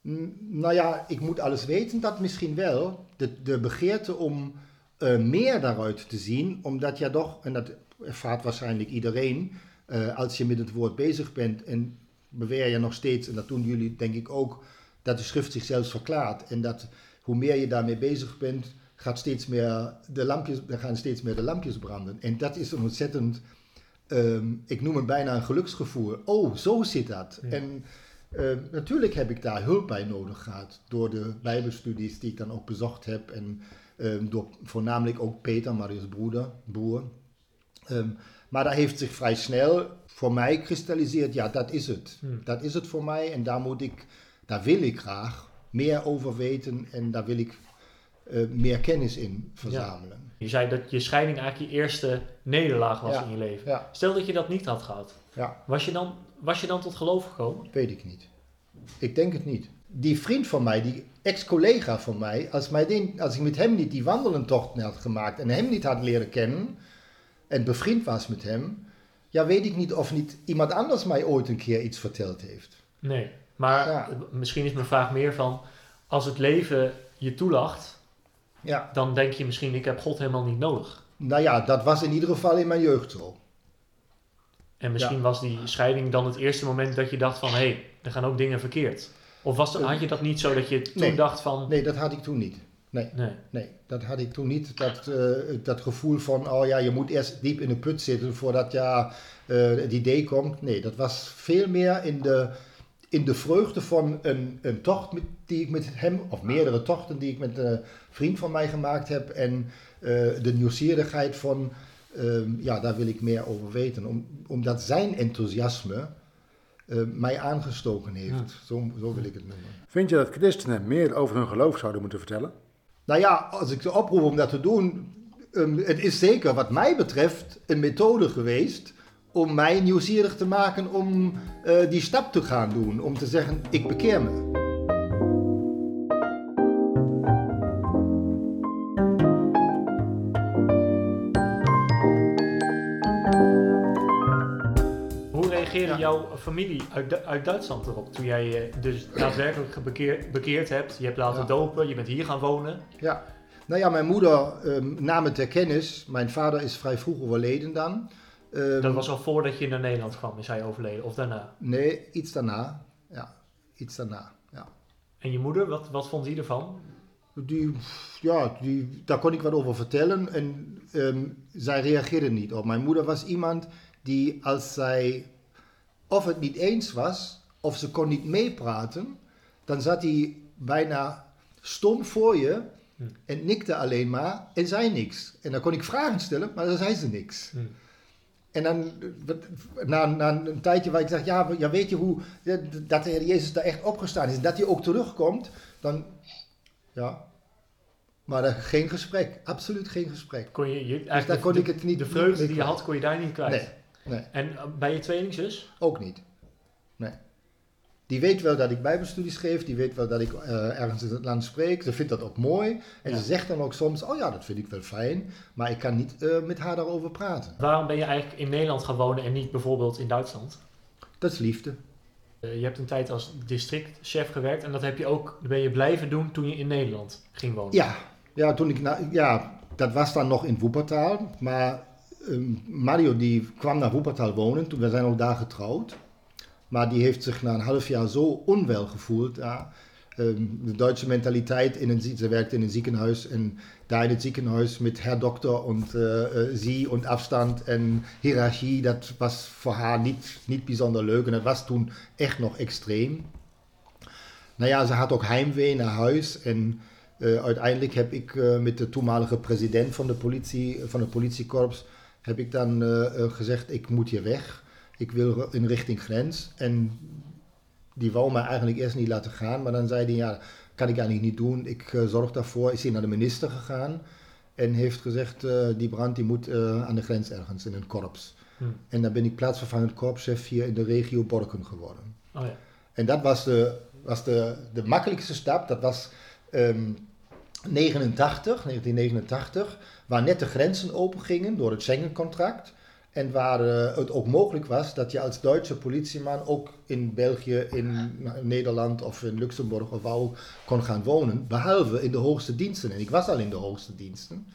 Nou ja, ik moet alles weten, dat misschien wel. De, de begeerte om uh, meer daaruit te zien, omdat ja toch, en dat ervaart waarschijnlijk iedereen, uh, als je met het woord bezig bent en beweer je nog steeds, en dat doen jullie denk ik ook, dat de schrift zichzelf verklaart. En dat hoe meer je daarmee bezig bent, gaat steeds meer de lampjes, dan gaan steeds meer de lampjes branden. En dat is een ontzettend, um, ik noem het bijna een geluksgevoel. Oh, zo zit dat. Ja. En uh, natuurlijk heb ik daar hulp bij nodig gehad door de Bijbelstudies die ik dan ook bezocht heb en um, door voornamelijk ook Peter, Marius broeder, broer. Um, maar daar heeft zich vrij snel voor mij kristalliseerd, ja, dat is het. Hmm. Dat is het voor mij en daar moet ik, daar wil ik graag meer over weten en daar wil ik uh, meer kennis in verzamelen. Ja. Je zei dat je scheiding eigenlijk je eerste nederlaag was ja. in je leven. Ja. Stel dat je dat niet had gehad. Was je dan was je dan tot geloof gekomen? Weet ik niet. Ik denk het niet. Die vriend van mij, die ex-collega van mij, als, mij als ik met hem niet die wandelentocht had gemaakt en hem niet had leren kennen en bevriend was met hem, ja, weet ik niet of niet iemand anders mij ooit een keer iets verteld heeft. Nee, maar ja. misschien is mijn vraag meer van, als het leven je toelacht, ja. dan denk je misschien, ik heb God helemaal niet nodig. Nou ja, dat was in ieder geval in mijn jeugd zo. En misschien ja. was die scheiding dan het eerste moment dat je dacht van... hé, hey, er gaan ook dingen verkeerd. Of was, had je dat niet zo dat je toen nee, dacht van... Nee, dat had ik toen niet. Nee, nee. nee dat had ik toen niet. Dat, uh, dat gevoel van, oh ja, je moet eerst diep in de put zitten voordat ja, uh, het idee komt. Nee, dat was veel meer in de, in de vreugde van een, een tocht met, die ik met hem... of meerdere tochten die ik met een vriend van mij gemaakt heb. En uh, de nieuwsgierigheid van... Um, ja, daar wil ik meer over weten. Om, omdat zijn enthousiasme uh, mij aangestoken heeft. Ja. Zo, zo, wil ik het noemen. Vind je dat christenen meer over hun geloof zouden moeten vertellen? Nou ja, als ik ze oproep om dat te doen. Um, het is zeker wat mij betreft een methode geweest om mij nieuwsgierig te maken om uh, die stap te gaan doen. Om te zeggen, ik bekeer me. Jouw familie uit, uit Duitsland erop? Toen jij je dus daadwerkelijk bekeerd, bekeerd hebt, je hebt laten Ja. dopen, je bent hier gaan wonen. Ja. Nou ja, mijn moeder ehm, nam het ter kennis. Mijn vader is vrij vroeg overleden dan. Ehm, Dat was al voordat je naar Nederland kwam, is hij overleden, of daarna. Nee, iets daarna. Ja, iets daarna. Ja. En je moeder, wat, wat vond die ervan? Die, ja, die, daar kon ik wat over vertellen en ehm, zij reageerde niet op. Mijn moeder was iemand die als zij of het niet eens was of ze kon niet meepraten, dan zat hij bijna stom voor je Hm. en nikte alleen maar en zei niks. En dan kon ik vragen stellen, maar dan zei ze niks. Hm. En dan, na, na een tijdje waar ik zeg, ja, ja weet je hoe, dat de Heer Jezus daar echt opgestaan is, dat hij ook terugkomt, dan, ja. Maar er, geen gesprek, absoluut geen gesprek. Kon je, je Dus daar kon de, ik het niet de vreugde die je had, kon je daar niet kwijt. Nee, nee, En eh, bij je tweelingzus? ook niet. Nee. Die weet wel dat ik bijbelstudies geef, die weet wel dat ik eh, ergens in het land spreek. Ze vindt dat ook mooi. En Ja. ze zegt dan ook soms, oh ja, dat vind ik wel fijn. Maar ik kan niet eh, met haar daarover praten. Waarom ben je eigenlijk in Nederland gaan wonen en niet bijvoorbeeld in Duitsland? Dat is liefde. Je hebt een tijd als districtchef gewerkt en dat heb je ook, ben je blijven doen toen je in Nederland ging wonen. Ja, ja, toen ik na, ja, dat was dan nog in Woepertaal. Maar Mario die kwam naar Woepertaal wonen, toen, we zijn ook daar getrouwd. Maar die heeft zich na een half jaar zo onwel gevoeld. Ja. Ehm, de Duitse mentaliteit, in een, ze werkte in een ziekenhuis en daar in het ziekenhuis met herdokter en eh, eh, sie en afstand en hiërarchie, dat was voor haar niet, niet bijzonder leuk. En dat was toen echt nog extreem. Nou ja, ze had ook heimwee naar huis en eh, uiteindelijk heb ik eh, met de toenmalige president van, de politie, van het politiekorps heb ik dan eh, eh, gezegd, ik moet hier weg. Ik wil in richting grens. En die wou mij eigenlijk eerst niet laten gaan, maar dan zei hij, ja, kan ik eigenlijk niet doen. Ik eh, zorg daarvoor. Is hij naar de minister gegaan en heeft gezegd, die brand die moet aan de grens ergens in een korps. Hm. En dan ben ik plaatsvervangend korpschef hier in de regio Borken geworden. Oh ja. En dat was de, was de, de makkelijkste stap. Dat was ehm 89, 1989, waar net de grenzen open gingen door het Schengen-contract. En waar eh, het ook mogelijk was dat je als Duitse politieman ook in België, in Nederland of in Luxemburg of waar kon gaan wonen. Behalve in de hoogste diensten. En ik was al in de hoogste diensten.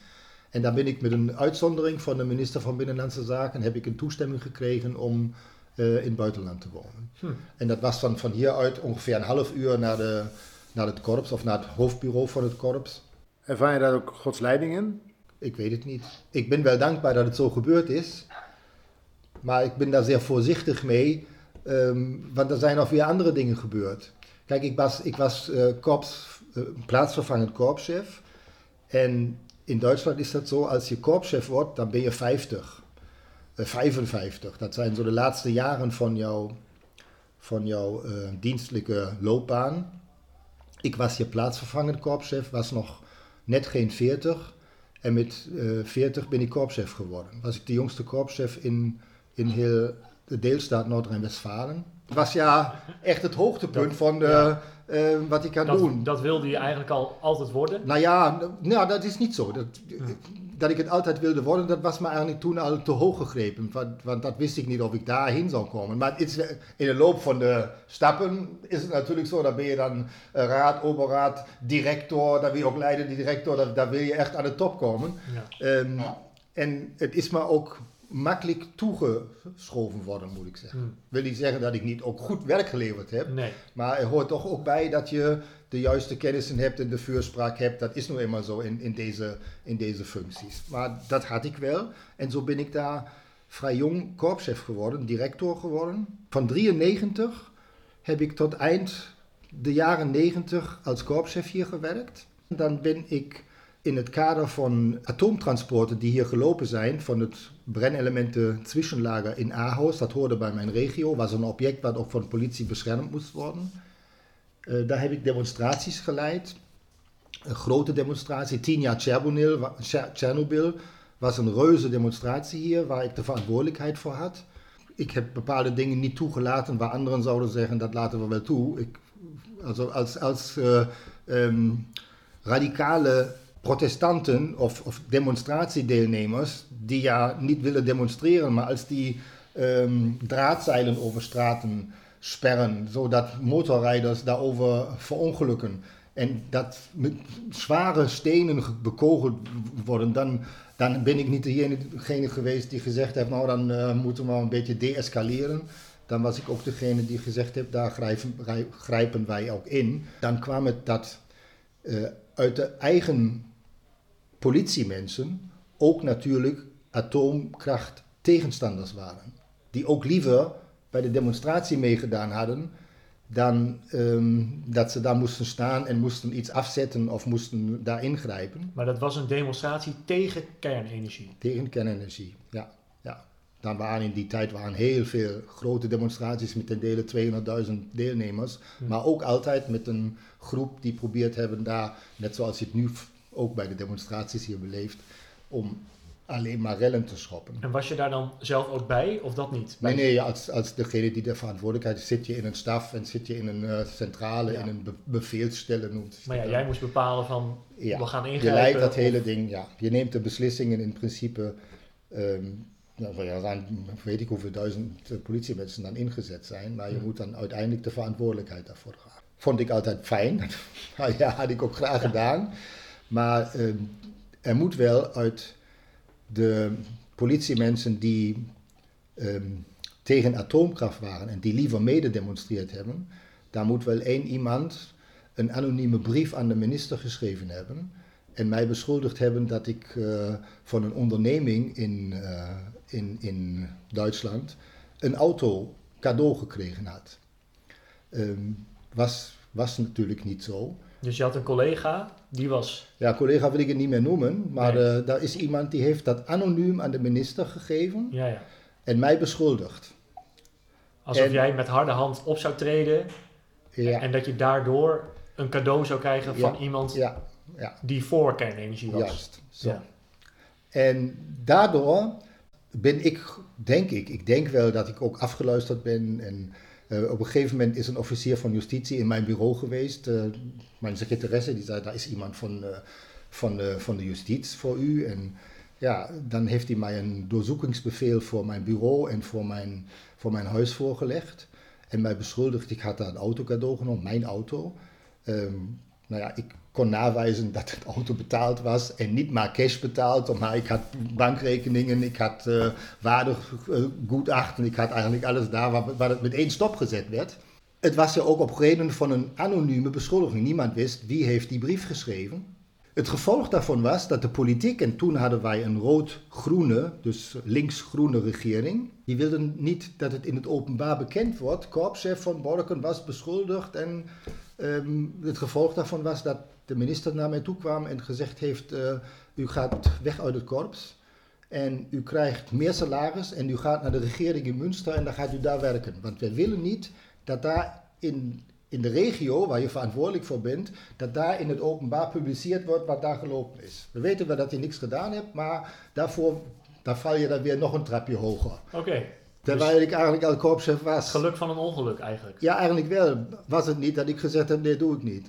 En daar ben ik met een uitzondering van de minister van Binnenlandse Zaken, heb ik een toestemming gekregen om eh, in het buitenland te wonen. Hm. En dat was van, van hieruit ongeveer een half uur naar, de, naar het korps of naar het hoofdbureau van het korps. Ervaar je daar ook Gods leiding in? Ik weet het niet. Ik ben wel dankbaar dat het zo gebeurd is. Maar ik ben daar zeer voorzichtig mee. ehm, want er zijn nog weer andere dingen gebeurd. Kijk, ik was, ik was eh, eh, plaatsvervangend korpschef. En in Duitsland is dat zo, als je korpschef wordt, dan ben je 50. eh, 55. Dat zijn zo de laatste jaren van jouw, van jouw eh, dienstelijke loopbaan. Ik was hier plaatsvervangend korpschef, was nog net geen 40. En met eh 40 ben ik korpschef geworden. Was ik de jongste korpschef in, in heel de deelstaat Noord-Rijn-Westfalen. Het was ja echt het hoogtepunt Dat- van de, ja. Eh, wat ik kan doen. Dat, dat wilde je eigenlijk al altijd worden. Nou ja, nou, dat is niet zo. Dat, dat ik het altijd wilde worden, dat was me eigenlijk toen al te hoog gegrepen. Want, want dat wist ik niet of ik daarheen zou komen. Maar is, in de loop van de stappen is het natuurlijk zo. Dan ben je dan eh, raad, oberraad, director. Dan wil je ook leidende director. Dan wil je echt aan de top komen. Ja. Ehm, En het is me ook makkelijk toegeschoven worden, moet ik zeggen. Hm. Wil niet zeggen dat ik niet ook goed werk geleverd heb. Nee. Maar er hoort toch ook bij dat je de juiste kennissen hebt en de vuurspraak hebt. Dat is nu eenmaal zo in, in, deze, in deze functies. Maar dat had ik wel. En zo ben ik daar vrij jong korpschef geworden, director geworden. Van 93 heb ik tot eind de jaren 90 als korpschef hier gewerkt. Dan ben ik in het kader van atoomtransporten die hier gelopen zijn, van het brennelementen zwischenlager in Ahaus, dat hoorde bij mijn regio, was een object wat ook van politie beschermd moest worden. Eh, daar heb ik demonstraties geleid, een grote demonstratie, tien jaar Tsjernobyl was een reuze demonstratie hier, waar ik de verantwoordelijkheid voor had. Ik heb bepaalde dingen niet toegelaten, waar anderen zouden zeggen, dat laten we wel toe. Ik, also als, als eh, ehm, radicale protestanten of, of demonstratiedeelnemers, die ja niet willen demonstreren, maar als die ehm, draadzeilen over straten sperren, zodat motorrijders daarover verongelukken. En dat met zware stenen bekogeld worden, dan, dan ben ik niet degene geweest die gezegd heeft, nou dan uh, moeten we een beetje deescaleren. Dan was ik ook degene die gezegd heeft, daar grijpen, grijpen wij ook in. Dan kwam het dat uh, uit de eigen politiemensen ook natuurlijk atoomkracht tegenstanders waren. Die ook liever bij de demonstratie meegedaan hadden dan um, dat ze daar moesten staan en moesten iets afzetten of moesten daar ingrijpen. Maar dat was een demonstratie tegen kernenergie? Tegen kernenergie, ja. ja. Dan waren in die tijd waren heel veel grote demonstraties met ten dele 200.000 deelnemers. Hm. Maar ook altijd met een groep die probeert hebben daar, net zoals je het nu ook bij de demonstraties hier beleeft, om alleen maar rellen te schoppen. En was je daar dan zelf ook bij, of dat niet? Nee, nee, als, als degene die de verantwoordelijkheid zit je in een staf en zit je in een uh, centrale, in een be. Noemt maar ja, jij moest bepalen van, ja, we gaan ingrijpen. Je leidt dat hele ding, ja. Je neemt de beslissingen in principe, um, nou, ja, er zijn weet ik hoeveel duizend uh, politiemensen dan ingezet zijn, maar je moet dan uiteindelijk de verantwoordelijkheid daarvoor dragen. Vond ik altijd fijn, ja, had ik ook graag gedaan, maar um, er moet wel uit de politiemensen die um, tegen atoomkracht waren en die liever mede demonstreerd hebben, daar moet wel één iemand een anonieme brief aan de minister geschreven hebben en mij beschuldigd hebben dat ik uh, van een onderneming in, uh, in, in Duitsland een auto cadeau gekregen had. Um, was, was natuurlijk niet zo. Dus je had een collega, die was... Ja, collega wil ik het niet meer noemen, maar nee. uh, daar is iemand die heeft dat anoniem aan de minister gegeven ja, ja. en mij beschuldigd. Alsof en, jij met harde hand op zou treden ja. en dat je daardoor een cadeau zou krijgen van iemand ja, ja. die voor kernenergie was. Juist, zo. En daardoor ben ik, denk ik, ik denk wel dat ik ook afgeluisterd ben en... Uh, op een gegeven moment is een officier van justitie in mijn bureau geweest. Uh, mijn secretaresse die zei, daar is iemand van, uh, van, de, van de justitie voor u. En ja, dan heeft hij mij een doorzoekingsbevel voor mijn bureau en voor mijn, voor mijn huis voorgelegd. En mij beschuldigd, ik had daar een auto cadeau genomen, mijn auto. Um, nou ja, ik kon nawijzen dat het auto betaald was en niet maar cash betaald, maar ik had bankrekeningen, ik had uh, waardegutachten, ik had eigenlijk alles daar waar, waar het met één stop gezet werd. Het was er ook op reden van een anonieme beschuldiging. Niemand wist wie heeft die brief geschreven. Het gevolg daarvan was dat de politiek, en toen hadden wij een rood-groene, dus links-groene regering, die wilden niet dat het in het openbaar bekend wordt. Korpschef van Borken was beschuldigd en um, het gevolg daarvan was dat de minister naar mij toe kwam en gezegd heeft, uh, u gaat weg uit het korps en u krijgt meer salaris en u gaat naar de regering in Münster en dan gaat u daar werken. Want wij willen niet dat daar in, in de regio waar je verantwoordelijk voor bent, dat daar in het openbaar publiceerd wordt wat daar gelopen is. We weten wel dat je niks gedaan hebt, maar daarvoor daar val je dan weer nog een trapje hoger. Oké. Okay. Terwijl dus ik eigenlijk al korpschef was. Geluk van een ongeluk eigenlijk. Ja, eigenlijk wel. Was het niet dat ik gezegd heb, nee, doe ik niet.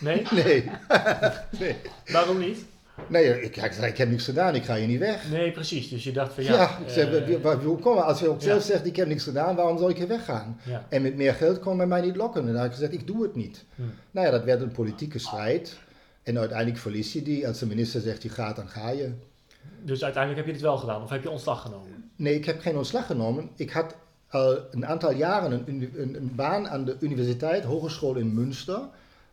Nee? nee. nee. Waarom niet? Nee, ik, ik, ik, heb niks gedaan, ik ga je niet weg. Nee, precies. Dus je dacht van ja... Ja, ik zeg, uh, hoe kom Als je ook zelf ja. zegt, ik heb niks gedaan, waarom zou ik je weggaan? Ja. En met meer geld kon men mij niet lokken. En dan heb ik gezegd, ik doe het niet. Hm. Nou ja, dat werd een politieke strijd. En uiteindelijk verlies je die. Als de minister zegt, je gaat, dan ga je. Dus uiteindelijk heb je het wel gedaan? Of heb je ontslag genomen? Nee, ik heb geen ontslag genomen. Ik had al een aantal jaren een, een, een baan aan de universiteit, hogeschool in Münster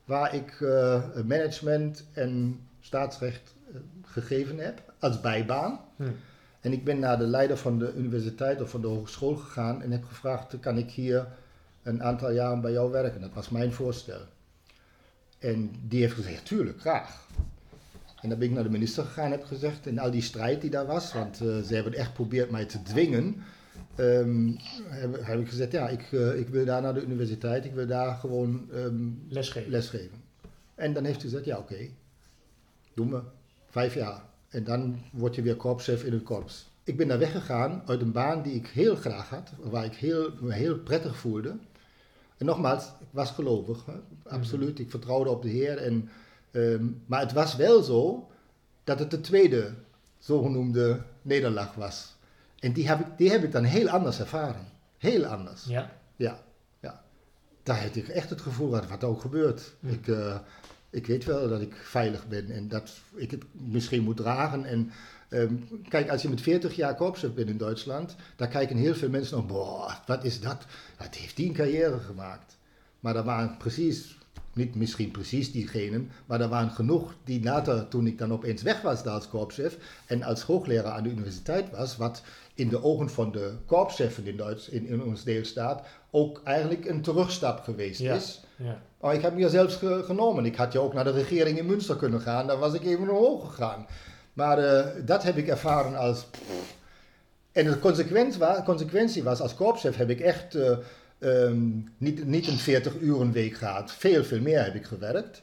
waar ik uh, management en staatsrecht uh, gegeven heb als bijbaan. Hm. En ik ben naar de leider van de universiteit of van de hogeschool gegaan en heb gevraagd: kan ik hier een aantal jaren bij jou werken? Dat was mijn voorstel. En die heeft gezegd: tuurlijk, graag. En dan ben ik naar de minister gegaan en heb gezegd, en al die strijd die daar was, want uh, ze hebben echt geprobeerd mij te dwingen Um, heb, heb, ik gezegd, ja, ik, uh, ik wil daar naar de universiteit, ik wil daar gewoon um, lesgeven. lesgeven. En dan heeft hij gezegd, ja oké, okay, doen we, vijf jaar. En dan word je weer korpschef in het korps. Ik ben daar weggegaan uit een baan die ik heel graag had, waar ik heel, me heel prettig voelde. En nogmaals, ik was gelovig, hè? absoluut, ik vertrouwde op de Heer. En, um, maar het was wel zo dat het de tweede zogenoemde nederlaag was. En die heb, ik, die heb ik dan heel anders ervaren. Heel anders. Ja. Ja, ja. Daar heb ik echt het gevoel dat wat ook gebeurt. Ik, eh, ik weet wel dat ik veilig ben en dat ik het misschien moet dragen. En ehm, kijk, als je met 40 jaar korpschef bent in Duitsland, dan kijken heel veel mensen nog, boah, wat is dat? Wat heeft die een carrière gemaakt? Maar er waren precies, niet misschien precies diegenen, maar er waren genoeg die later, toen ik dan opeens weg was daar als korpschef en als hoogleraar aan de universiteit was, wat in de ogen van de korpscheffen in, Duits, in, in ons deelstaat ook eigenlijk een terugstap geweest Ja. is. Ja. Maar ik heb me zelfs ge- genomen. Ik had je ook naar de regering in Münster kunnen gaan. Dan was ik even omhoog gegaan. Maar eh, dat heb ik ervaren als... En de consequentie was, consequentie was als korpschef heb ik echt eh, ehm, niet, niet een 40 uur week gehad. Veel, veel meer heb ik gewerkt.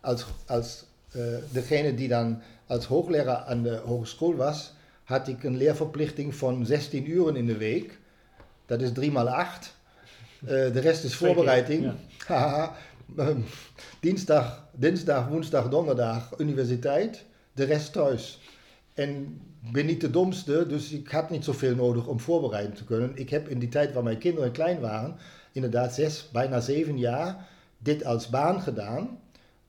Als, als eh, degene die dan als hoogleraar aan de hogeschool was, had ik een leerverplichting van 16 uren in de week. Dat is 3 maal 8. Eh, de rest is voorbereiding. ja. Ehm, dinsdag, dinsdag, woensdag, donderdag universiteit. De rest thuis. En ben niet de domste, dus ik had niet zoveel nodig om voorbereid te kunnen. Ik heb in die tijd waar mijn kinderen klein waren, inderdaad zes, bijna zeven jaar, dit als baan gedaan.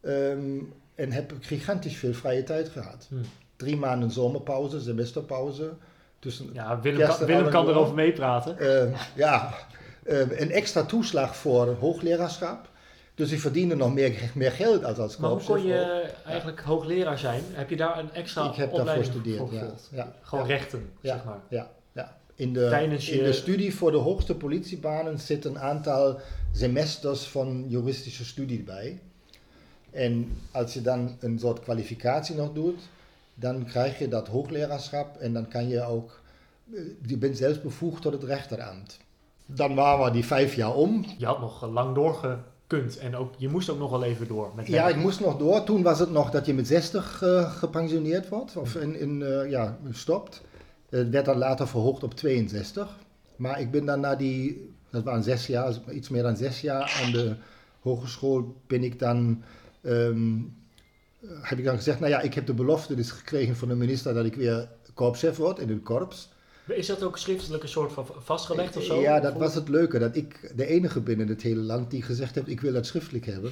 Ehm, en heb gigantisch veel vrije tijd gehad. Hm. Drie maanden zomerpauze, semesterpauze. Tussen, Ja, Willem, kan, Willem kan erover meepraten. eh, ja, eh, een extra toeslag voor hoogleraarschap. Dus ik verdiende nog meer, meer geld als als Maar hoe kon je eigenlijk hoogleraar zijn? Heb je daar een extra Ik heb daarvoor gestudeerd, voor ja. gevolgd? Ja, Gewoon rechten, zeg maar. Ja, ja. In, de, in je- de studie voor de hoogste politiebanen zit een aantal semesters van juridische studie bij. En als je dan een soort kwalificatie nog doet, dan krijg je dat hoogleraarschap en dan kan je ook, eh, je bent zelfs bevoegd tot het rechterambt. Dan waren we die vijf jaar om. Je had nog lang doorgekund en ook, je moest ook nog wel even door. Met Ja, ik moest nog door. Toen was het nog dat je met 60 eh, gepensioneerd wordt of in, in, eh, ja, stopt. Het werd dan later verhoogd op 62. Maar ik ben dan na die, dat waren zes jaar, iets meer dan zes jaar aan de hogeschool, ben ik dan, ehm, eh, heb ik dan gezegd, nou ja, ik heb de belofte dus gekregen van de minister dat ik weer korpschef word in het korps. Is dat ook schriftelijk een soort van vastgelegd of zo? Ja, dat was het leuke. Dat ik de enige ben in het hele land die gezegd heeft, ik wil dat schriftelijk hebben.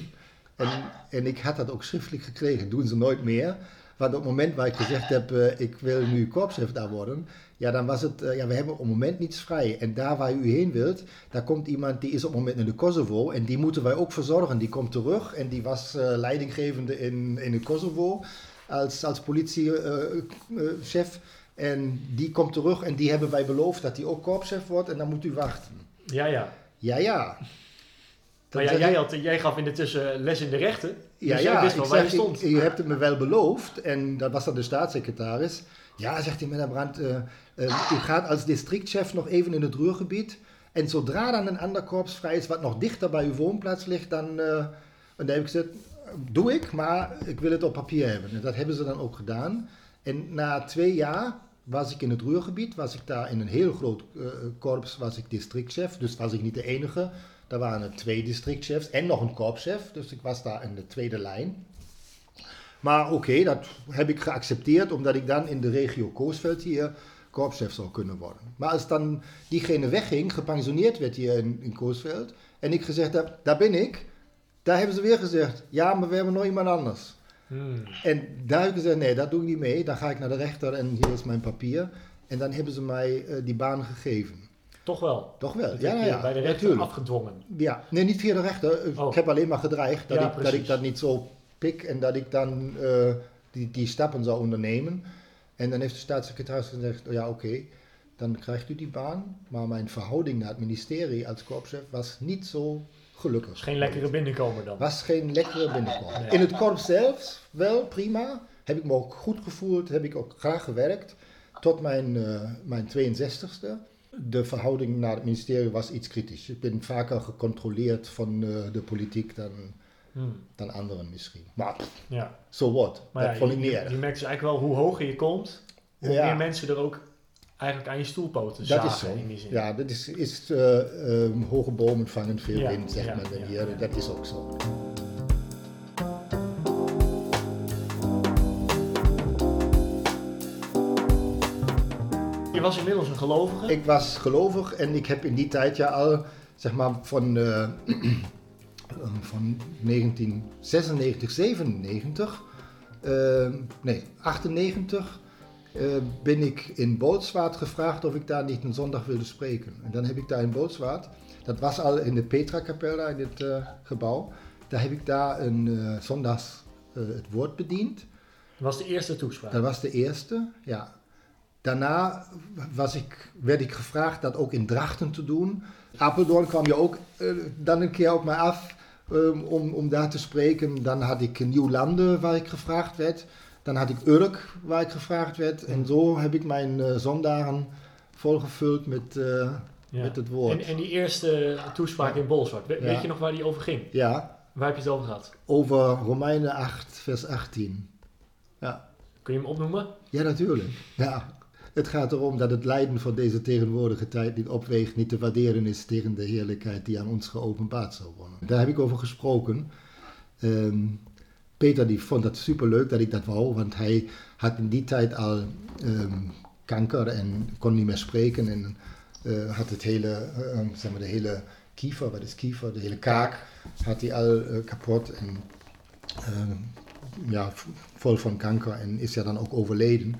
En, en ik had dat ook schriftelijk gekregen. Doen ze nooit meer. Want op het moment waar ik gezegd heb, eh, ik wil nu daar worden, ja, dan was het, eh, ja, we hebben op het moment niets vrij. En daar waar u heen wilt, daar komt iemand die is op het moment in de Kosovo en die moeten wij ook verzorgen. Die komt terug en die was eh, leidinggevende in, in het Kosovo als, als politiechef. En die komt terug en die hebben wij beloofd dat die ook korpschef wordt en dan moet u wachten. Ja, ja. Ja, ja. Maar ja, jij, ik- had, jij gaf in de tussen les in de rechten. Dus ja, jij ja, wist ik wel je zeg, stond. ik- u hebt het me wel beloofd. En dat was dan de staatssecretaris. Ja, zegt hij, meneer Brandt, eh, u gaat als districtchef nog even in het Ruhrgebied. En zodra dan een ander korps vrij is, wat nog dichter bij uw woonplaats ligt, dan, eh, en dan heb ik gezegd, doe ik, maar ik wil het op papier hebben. En dat hebben ze dan ook gedaan. En na twee jaar was ik in het Ruhrgebied, was ik daar in een heel groot eh, korps, was ik districtchef. Dus was ik niet de enige. Daar waren er twee districtchefs en nog een korpschef. Dus ik was daar in de tweede lijn. Maar oké, dat heb ik geaccepteerd, omdat ik dan in de regio Koosveld hier korpschef zou kunnen worden. Maar als dan diegene wegging, gepensioneerd werd hier in, in Koosveld, en ik gezegd heb, daar ben ik, daar hebben ze weer gezegd, ja, maar we hebben nog iemand anders. Hmm. En daar heb ik gezegd, nee, dat doe ik niet mee. Dan ga ik naar de rechter en hier is mijn papier. En dan hebben ze mij eh, die baan gegeven. Toch wel. Toch wel? Dat Ja, ja, bij de rechter natuurlijk. afgedwongen. Ja, nee, niet via de rechter. Oh. Ik heb alleen maar gedreigd dat, Ja, ik, dat precies. ik dat niet zo pik en dat ik dan eh, die, die stappen zou ondernemen. En dan heeft de staatssecretaris gezegd, oh ja oké, dan krijgt u die baan. Maar mijn verhouding naar het ministerie als korpschef was niet zo gelukkig. Geen lekkere binnenkomen dan. Was geen lekkere binnenkomen. Nee. In het korps zelf wel prima. Heb ik me ook goed gevoeld, heb ik ook graag gewerkt. Tot mijn, eh, mijn 62ste. De verhouding naar het ministerie was iets kritisch. Ik ben vaker gecontroleerd van eh, de politiek dan, Hmm. dan anderen misschien. Maar Ja. so what? Maar dat ja, vond je, ik niet je, erg. je merkt dus eigenlijk wel hoe hoger je komt, hoe Ja. meer mensen er ook eigenlijk aan je stoelpoten Dat zagen is zo. in die zin. Ja, dat is, is eh, ehm, hoge bomen vangen veel Ja, wind, zeg ja, maar. ja, hier. ja. Dat is ook zo. Je was inmiddels een gelovige. Ik was gelovig en ik heb in die tijd ja al, zeg maar, van, eh, van 1996, 97, eh, nee, 98, eh, ben ik in Bootswaard gevraagd of ik daar niet een zondag wilde spreken. En dan heb ik daar in Bootswaard, dat was al in de Petra-kapel daar in het eh, gebouw, daar heb ik daar een eh, zondags het woord bediend. Dat was de eerste toespraak. Dat was de eerste, ja. Daarna was ik, werd ik gevraagd dat ook in Drachten te doen. Apeldoorn kwam je ook dan een keer op mij af ehm, om, om daar te spreken. Dan had ik Nieuwlanden waar ik gevraagd werd. Dan had ik Urk waar ik gevraagd werd. En zo heb ik mijn eh, zondagen volgevuld met, eh, Ja. met het woord. En, en die eerste toespraak in we- Ja. weet je nog waar die over ging? Ja, Waar heb je het over gehad? over Romeinen 8, vers 18. Ja. Kun je hem opnoemen? Ja, natuurlijk. Ja. Het gaat erom dat het lijden van deze tegenwoordige tijd niet opweegt, niet te waarderen is tegen de heerlijkheid die aan ons geopenbaard zal worden. Daar heb ik over gesproken. Ehm, Peter die vond dat superleuk dat ik dat wou, want hij had in die tijd al ehm, kanker en kon niet meer spreken en eh, had het hele, eh, zeg maar de hele kiefer, wat is kiefer, de hele kaak had hij al eh, kapot en ehm, ja, vol van kanker en is ja dan ook overleden.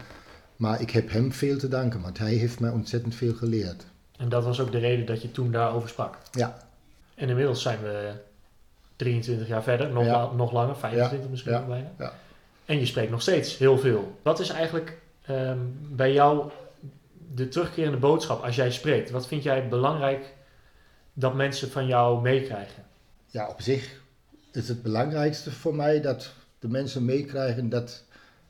Maar ik heb hem veel te danken, want hij heeft mij ontzettend veel geleerd. En dat was ook de reden dat je toen daarover sprak. Ja. En inmiddels zijn we 23 jaar verder, nog, la- nog langer, 25 misschien nog bijna. Ja. En je spreekt nog steeds heel veel. Wat is eigenlijk ehm, bij jou de terugkerende boodschap als jij spreekt? Wat vind jij belangrijk dat mensen van jou meekrijgen? Ja, op zich is het belangrijkste voor mij dat de mensen meekrijgen dat,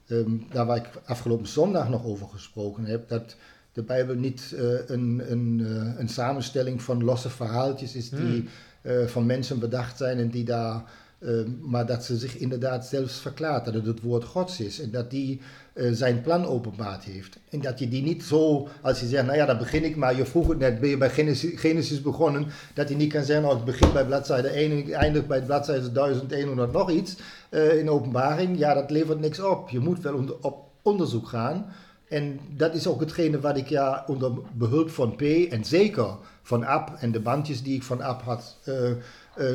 ehm, daar waar ik afgelopen zondag nog over gesproken heb, dat de Bijbel niet eh, een, een, eh, een samenstelling van losse verhaaltjes is die eh, van mensen bedacht zijn en die daar, ehm, maar dat ze zich inderdaad zelfs verklaart, dat het het woord Gods is en dat die eh, zijn plan openbaard heeft. En dat je die niet zo, als je zegt, nou ja, dan begin ik maar, je vroeg het net, ben je bij Genesis, Genesis begonnen, dat je niet kan zeggen, nou, ik begin bij bladzijde 1 en ik eindig bij bladzijde 1100 nog iets eh, in openbaring. Ja, dat levert niks op. Je moet wel onder, op onderzoek gaan. En dat is ook hetgene wat ik ja onder behulp van P en zeker van Ab en de bandjes die ik van Ab had eh, eh,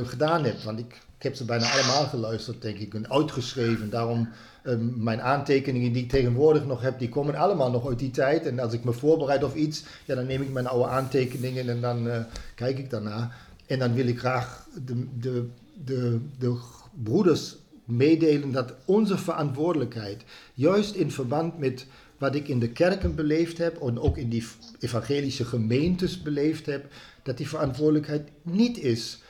gedaan heb. Want ik, ik heb ze bijna allemaal geluisterd, denk ik, en uitgeschreven. Daarom Ehm, mijn aantekeningen die ik tegenwoordig nog heb, die komen allemaal nog uit die tijd. En als ik me voorbereid of iets, ja, dan neem ik mijn oude aantekeningen en dan eh, kijk ik daarna. En dan wil ik graag de, de, de, de broeders meedelen dat onze verantwoordelijkheid, juist in verband met wat ik in de kerken beleefd heb en ook in die evangelische gemeentes beleefd heb, dat die verantwoordelijkheid niet is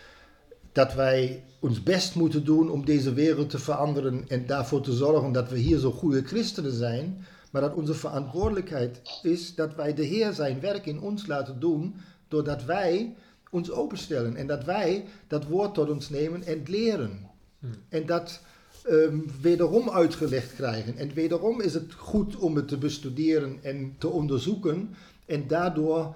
dat wij ons best moeten doen om deze wereld te veranderen en daarvoor te zorgen dat we hier zo goede christenen zijn, maar dat onze verantwoordelijkheid is dat wij de Heer zijn werk in ons laten doen, doordat wij ons openstellen en dat wij dat woord tot ons nemen en het leren. En dat ehm, wederom uitgelegd krijgen. En wederom is het goed om het te bestuderen en te onderzoeken en daardoor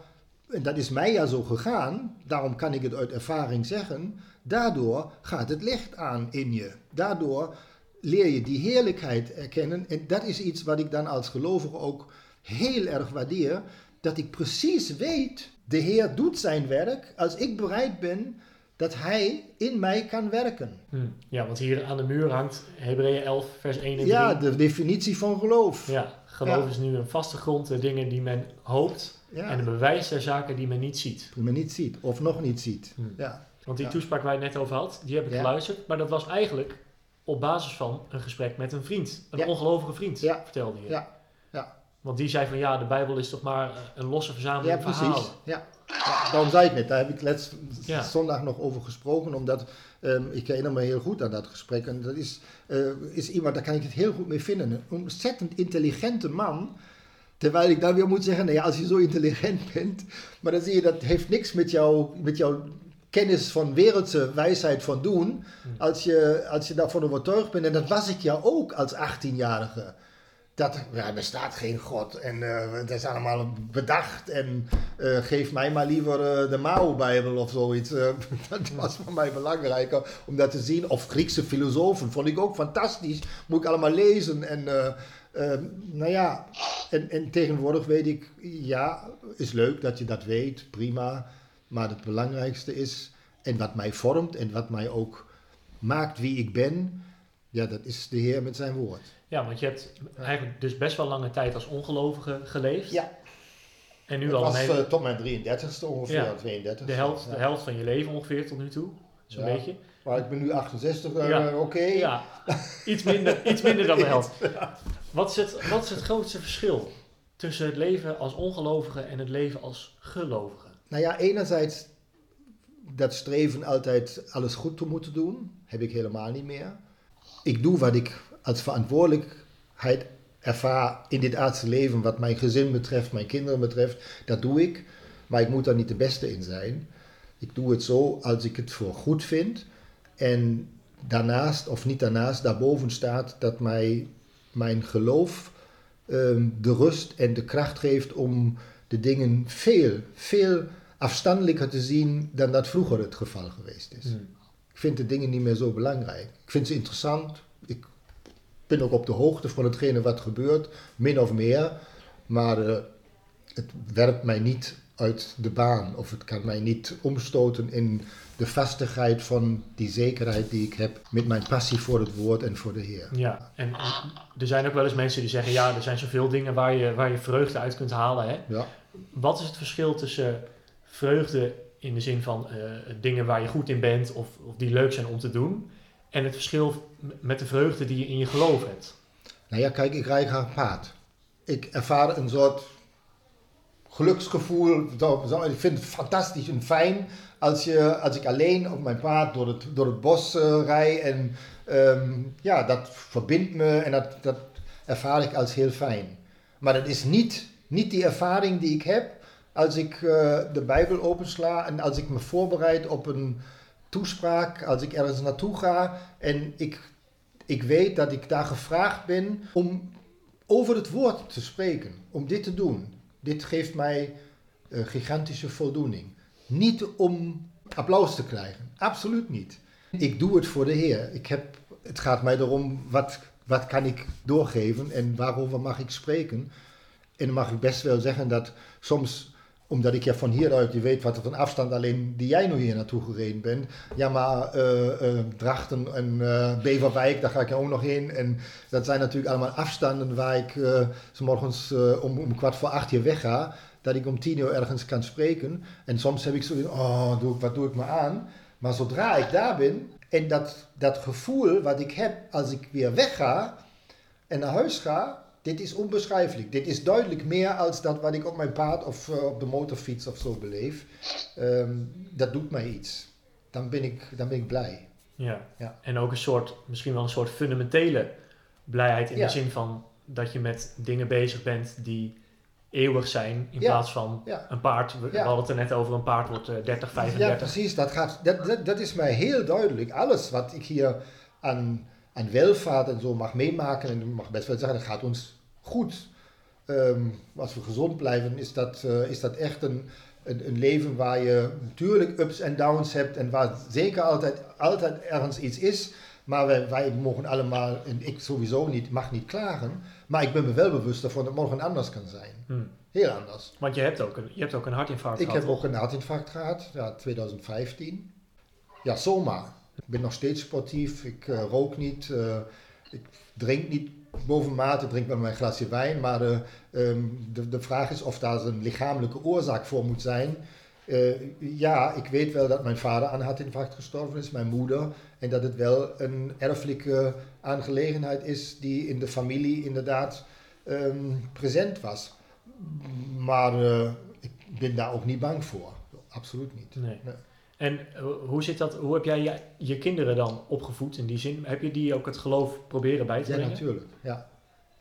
en dat is mij ja zo gegaan, daarom kan ik het uit ervaring zeggen, daardoor gaat het licht aan in je. Daardoor leer je die heerlijkheid erkennen en dat is iets wat ik dan als gelovige ook heel erg waardeer, dat ik precies weet, de Heer doet zijn werk als ik bereid ben dat Hij in mij kan werken. Hm. Ja, want hier aan de muur hangt Hebreeën 11, vers 1 en 3. Ja, de definitie van geloof. Ja, geloof Ja. is nu een vaste grond, de dingen die men hoopt Ja, en een bewijs der zaken die men niet ziet. die men niet ziet of nog niet ziet. Hm. Ja, Want die Ja. toespraak waar je net over had, die heb ik Ja. geluisterd. Maar dat was eigenlijk op basis van een gesprek met een vriend. Een Ja. ongelovige vriend, Ja. vertelde je. Ja. Ja. Want die zei van ja, de Bijbel is toch maar een losse ja verzameling precies. verhalen. Ja. Ja, daarom zei ik net, daar heb ik letst Ja. zondag nog over gesproken, omdat ehm, ik herinner me heel goed aan dat gesprek. En dat is, eh, is iemand, daar kan ik het heel goed mee vinden. Een ontzettend intelligente man. Terwijl ik dan weer moet zeggen, nou ja, als je zo intelligent bent, maar dan zie je dat heeft niks met, jou, met jouw kennis van wereldse wijsheid van doen, als je, als je daarvan overtuigd bent. En dat was ik ja ook als 18-jarige. Dat er bestaat geen God en eh dat is allemaal bedacht. En eh, geef mij maar liever eh, de Mao-Bijbel of zoiets. Eh, dat was voor mij belangrijker om dat te zien. Of Griekse filosofen vond ik ook fantastisch. Moet ik allemaal lezen. En, nou ja, en tegenwoordig weet ik, ja, is leuk dat je dat weet, prima. Maar het belangrijkste is, en wat mij vormt en wat mij ook maakt wie ik ben, ja, dat is de Heer met zijn woord. Ja, want je hebt eigenlijk dus best wel lange tijd als ongelovige geleefd. Ja. En nu al een was hele- eh, tot mijn 33ste ongeveer, Ja. 32. de, helft, Ja. de helft van je leven ongeveer tot nu toe. Zo'n Ja. beetje. Maar ik ben nu 68, eh, Ja. oké. Ja, iets minder, iets minder dan de helft. Wat is, het, wat is het grootste verschil tussen het leven als ongelovige en het leven als gelovige? Nou ja, enerzijds dat streven altijd alles goed te moeten doen, heb ik helemaal niet meer. Ik doe wat ik als verantwoordelijkheid ervaar in dit aardse leven, wat mijn gezin betreft, mijn kinderen betreft, dat doe ik. Maar ik moet daar niet de beste in zijn. Ik doe het zo als ik het voor goed vind. En daarnaast, of niet daarnaast, daarboven staat dat mij mijn geloof ehm, de rust en de kracht geeft om de dingen veel, veel afstandelijker te zien dan dat vroeger het geval geweest is. Ik vind de dingen niet meer zo belangrijk. Ik vind ze interessant. Ik ben ook op de hoogte van hetgene wat gebeurt, min of meer. Maar eh, het werpt mij niet uit de baan. Of het kan mij niet omstoten in de vastigheid van die zekerheid die ik heb met mijn passie voor het woord en voor de Heer. Ja, en er zijn ook wel eens mensen die zeggen, ja, er zijn zoveel dingen waar je, waar je vreugde uit kunt halen. Hè? Ja. Wat is het verschil tussen vreugde in de zin van eh, dingen waar je goed in bent of, of die leuk zijn om te doen, en het verschil met de vreugde die je in je geloof hebt? Nou ja, kijk, ik rijd graag paard. Ik ervaar een soort geluksgevoel. Ik vind het fantastisch en fijn als, je, als ik alleen op mijn paard door het, door het bos eh rij. En ehm, ja, dat verbindt me en dat, dat ervaar ik als heel fijn. Maar dat is niet, niet die ervaring die ik heb als ik eh, de Bijbel opensla en als ik me voorbereid op een als ik ergens naartoe ga en ik ik weet dat ik daar gevraagd ben om over het woord te spreken, om dit te doen. Dit geeft mij gigantische voldoening. Niet om applaus te krijgen, absoluut niet. Ik doe het voor de Heer. Ik heb, het gaat mij erom, wat, wat kan ik doorgeven en waarover mag ik spreken. En dan mag ik best wel zeggen dat soms, omdat ik ja van hieruit, je weet wat het een afstand alleen die jij nu hier naartoe gereden bent. Ja, maar eh, Drachten en eh, Beverwijk, daar ga ik ook nog heen. En dat zijn natuurlijk allemaal afstanden waar ik s morgens om, om kwart voor acht hier wegga. Dat ik om tien uur ergens kan spreken. En soms heb ik zo, oh, wat doe ik me aan? Maar zodra ik daar ben en dat, dat gevoel wat ik heb als ik weer wegga en naar huis ga, dit is onbeschrijfelijk. Dit is duidelijk meer als dat wat ik op mijn paard of eh, op de motorfiets of zo beleef. Ehm, dat doet mij iets. Dan ben ik, dan ben ik blij. Ja. Ja. En ook een soort, misschien wel een soort fundamentele blijheid in Ja. de zin van dat je met dingen bezig bent die eeuwig zijn in Ja. plaats van Ja. een paard. We, Ja. hadden het er net over, een paard wordt eh, 30, Ja, 35. precies. Dat, gaat, dat, dat, dat is mij heel duidelijk. Alles wat ik hier aan, aan welvaart en zo mag meemaken, en ik mag best wel zeggen, dat gaat ons goed. Ehm, als we gezond blijven, is dat, eh, is dat echt een, een, een leven waar je natuurlijk ups en downs hebt en waar zeker altijd, altijd ergens iets is. Maar wij, wij mogen allemaal, en ik sowieso niet, mag niet klagen. Maar ik ben me wel bewust ervan dat morgen anders kan zijn. Hm. Heel anders. Want je hebt ook een, je hebt ook een hartinfarct Ik gehad. heb ook een hartinfarct gehad, ja, 2015. Ja, zomaar. Ik ben nog steeds sportief, ik eh, rook niet, eh, ik drink niet boven mate, ik drink wel mijn glasje wijn, maar eh, ehm, de, de vraag is of daar een lichamelijke oorzaak voor moet zijn. Eh, ja, ik weet wel dat mijn vader aan hartinfarct gestorven is, mijn moeder, en dat het wel een erfelijke aangelegenheid is die in de familie inderdaad ehm, present was. Maar eh, ik ben daar ook niet bang voor. Absoluut niet. Nee. Nee. En eh, hoe zit dat? Hoe heb jij je, je kinderen dan opgevoed in die zin? Heb je die ook het geloof proberen bij te Ja, brengen? natuurlijk. Ja.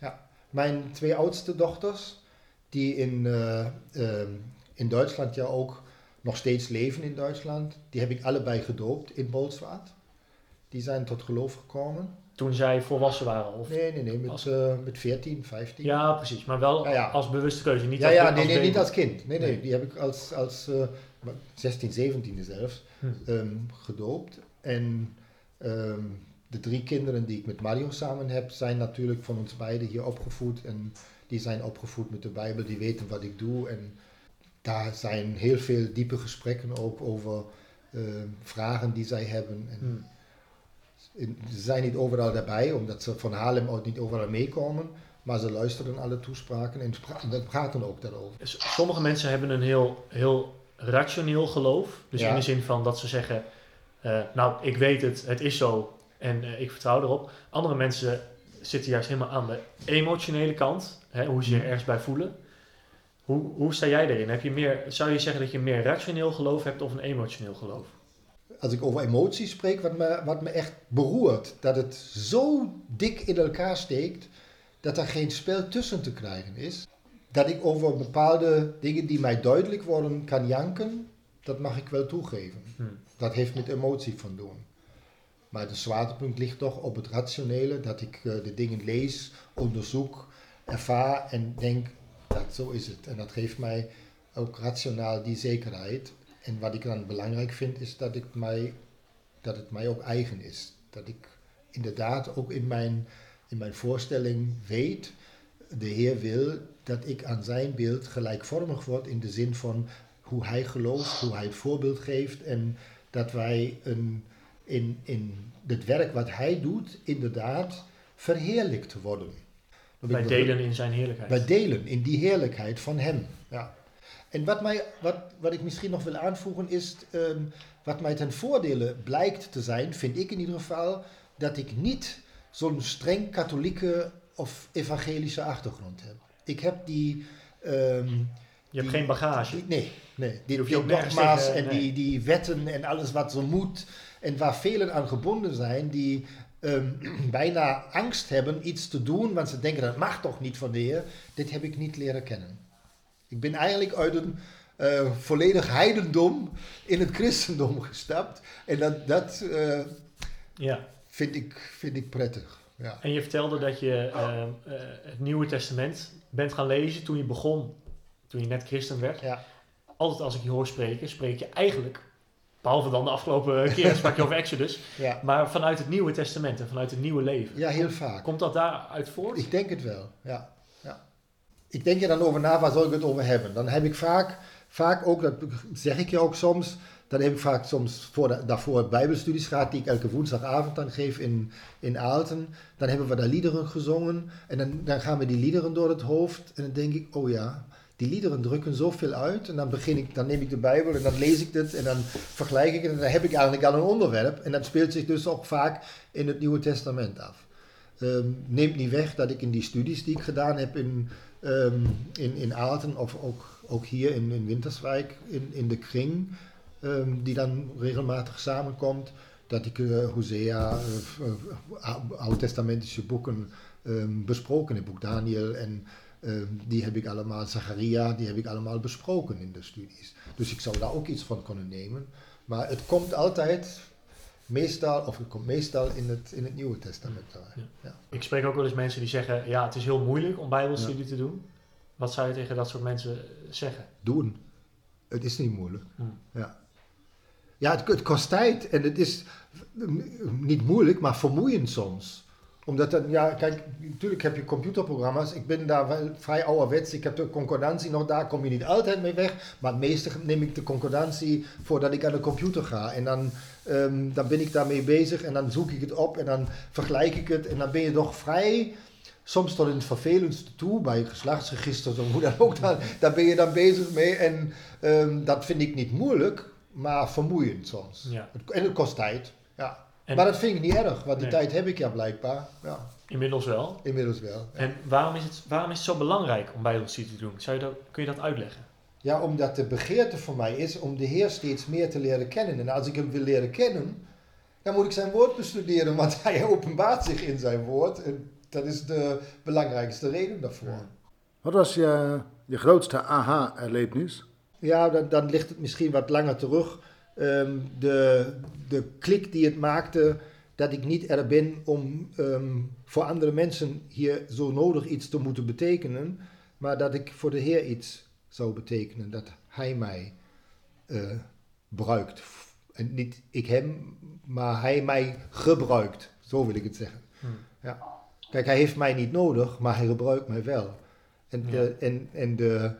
Ja. Mijn twee oudste dochters, die in, eh, ehm, in Duitsland ja ook nog steeds leven in Duitsland, die heb ik allebei gedoopt in Bolsward. Die zijn tot geloof gekomen. Toen zij volwassen waren? Of... Nee, nee, nee, met, Als- eh, met 14, 15. Ja, precies. Maar wel Ja, ja. als bewuste keuze. Niet ja, als, ja, als nee, nee, baby. niet als kind. Nee, nee, Nee. die heb ik als, als 16, 17 zelfs Hm. ehm, gedoopt. En ehm, de drie kinderen die ik met Mario samen heb, zijn natuurlijk van ons beiden hier opgevoed. En die zijn opgevoed met de Bijbel, die weten wat ik doe. En daar zijn heel veel diepe gesprekken ook over uh, vragen die zij hebben. En Hmm. Ze zijn niet overal daarbij, omdat ze van Haarlem ook niet overal meekomen. Maar ze luisteren alle toespraken en en praten ook daarover. Sommige mensen hebben een heel, heel rationeel geloof. Dus Ja. in de zin van dat ze zeggen, eh, nou, ik weet het, het is zo en eh, ik vertrouw erop. Andere mensen zitten juist helemaal aan de emotionele kant, hè, hoe ze Mhm. ergens bij voelen. Hoe, hoe sta jij erin? Heb je meer, zou je zeggen dat je meer rationeel geloof hebt of een emotioneel geloof? Als ik over emoties spreek, wat me, wat me echt beroert, dat het zo dik in elkaar steekt, dat er geen spel tussen te krijgen is. Dat ik over bepaalde dingen die mij duidelijk worden kan janken, dat mag ik wel toegeven. Hmm. Dat heeft met emotie van doen. Maar de zwaartepunt ligt toch op het rationele, dat ik eh, de dingen lees, onderzoek, ervaar en denk, dat zo is het. En dat geeft mij ook rationaal die zekerheid. En wat ik dan belangrijk vind, is dat, ik mij, dat het mij ook eigen is. Dat ik inderdaad ook in mijn, in mijn voorstelling weet, de Heer wil dat ik aan zijn beeld gelijkvormig word in de zin van hoe hij gelooft, hoe hij het voorbeeld geeft en dat wij een, in, in het werk wat hij doet inderdaad verheerlijkt worden. Dan Bij nog- delen in zijn heerlijkheid. wij delen in die heerlijkheid van Hem. Ja. En wat, mij, wat, wat ik misschien nog wil aanvoegen is, ehm, wat mij ten voordele blijkt te zijn, vind ik in ieder geval, dat ik niet zo'n streng katholieke of evangelische achtergrond heb. Ik heb die... ehm, je hebt die- geen bagage. die- nee, nee. Die, je die dogma's en nee. die, die wetten en alles wat zo moet. En waar velen aan gebonden zijn, die ehm, bijna angst hebben iets te doen, want ze denken dat mag toch niet van de Heer. Dit heb ik niet leren kennen. Ik ben eigenlijk uit een eh, volledig heidendom in het christendom gestapt. En dat, dat eh, Ja. vind, ik, vind ik prettig. Ja. En je vertelde dat je eh, eh, het Nieuwe Testament bent gaan lezen toen je begon, toen je net christen werd. Ja. Altijd als ik je hoor spreken, spreek je eigenlijk, behalve dan de afgelopen keer sprak je over Exodus, Ja. maar vanuit het Nieuwe Testament en vanuit het nieuwe leven. ja, heel vaak. Komt dat daaruit voort? Ik denk het wel, ja. ja. Ik denk er dan over na, waar zal ik het over hebben? Dan heb ik vaak, vaak ook, dat zeg ik je ook soms, dan heb ik vaak soms voor daarvoor bijbelstudies gehad die ik elke woensdagavond dan geef in, in Aalten. Dan hebben we daar liederen gezongen en dan, dan gaan we die liederen door het hoofd en dan denk ik, oh ja, die liederen drukken zoveel uit. En dan begin ik, dan neem ik de Bijbel en dan lees ik dit en dan vergelijk ik het en dan heb ik eigenlijk al een onderwerp. En dat speelt zich dus ook vaak in het Nieuwe Testament af. Ehm, neemt niet weg dat ik in die studies die ik gedaan heb in, ehm, in, in Aalten of ook, ook hier in, in Winterswijk in, in de kring, ehm, die dan regelmatig samenkomt, dat ik eh, Hosea, eh, eh, oud-testamentische boeken ehm, besproken heb, boek Daniel en ehm, die heb ik allemaal, Zacharia, die heb ik allemaal besproken in de studies. Dus ik zou daar ook iets van kunnen nemen. Maar het komt altijd meestal, of het komt meestal in het, in het Nieuwe Testament. Ja. Ik spreek ook wel eens mensen die zeggen, ja, het is heel moeilijk om bijbelstudie te doen. Wat zou je tegen dat soort mensen zeggen? Doen. Het is niet moeilijk. Hmm. Ja, ja het, het kost tijd en het is niet moeilijk, maar vermoeiend soms. Omdat dan, ja, kijk, natuurlijk heb je computerprogramma's. Ik ben daar wel vrij ouderwets. Ik heb de concordantie nog, daar kom je niet altijd mee weg. Maar het meeste neem ik de concordantie voordat ik aan de computer ga. En dan, ehm, dan ben ik daarmee bezig en dan zoek ik het op en dan vergelijk ik het. En dan ben je toch vrij, soms tot in het vervelendste toe, bij geslachtsregisters of hoe dan ook. Dan, daar ben je dan bezig mee. En ehm, dat vind ik niet moeilijk, maar vermoeiend soms. Ja. En het kost tijd, ja. En maar dat vind ik niet erg, want die Nee. tijd heb ik ja blijkbaar. Ja, inmiddels wel. inmiddels wel. Ja. En waarom is, het, waarom is het zo belangrijk om bijbelstudie te doen? Zou je dat, kun je dat uitleggen? Ja, omdat de begeerte voor mij is om de Heer steeds meer te leren kennen. En als ik hem wil leren kennen, dan moet ik zijn woord bestuderen, want hij openbaart zich in zijn woord. En dat is de belangrijkste reden daarvoor. Wat was je, je grootste aha-erlevenis? Ja, dan, dan ligt het misschien wat langer terug. Ehm, de, de klik die het maakte dat ik niet er ben om ehm, voor andere mensen hier zo nodig iets te moeten betekenen, maar dat ik voor de Heer iets zou betekenen, dat Hij mij eh, gebruikt. En niet ik hem, maar Hij mij gebruikt. Zo Zo wil ik het zeggen. Ja. Kijk, hij heeft mij niet nodig, maar hij gebruikt mij wel. En, de, en, en de,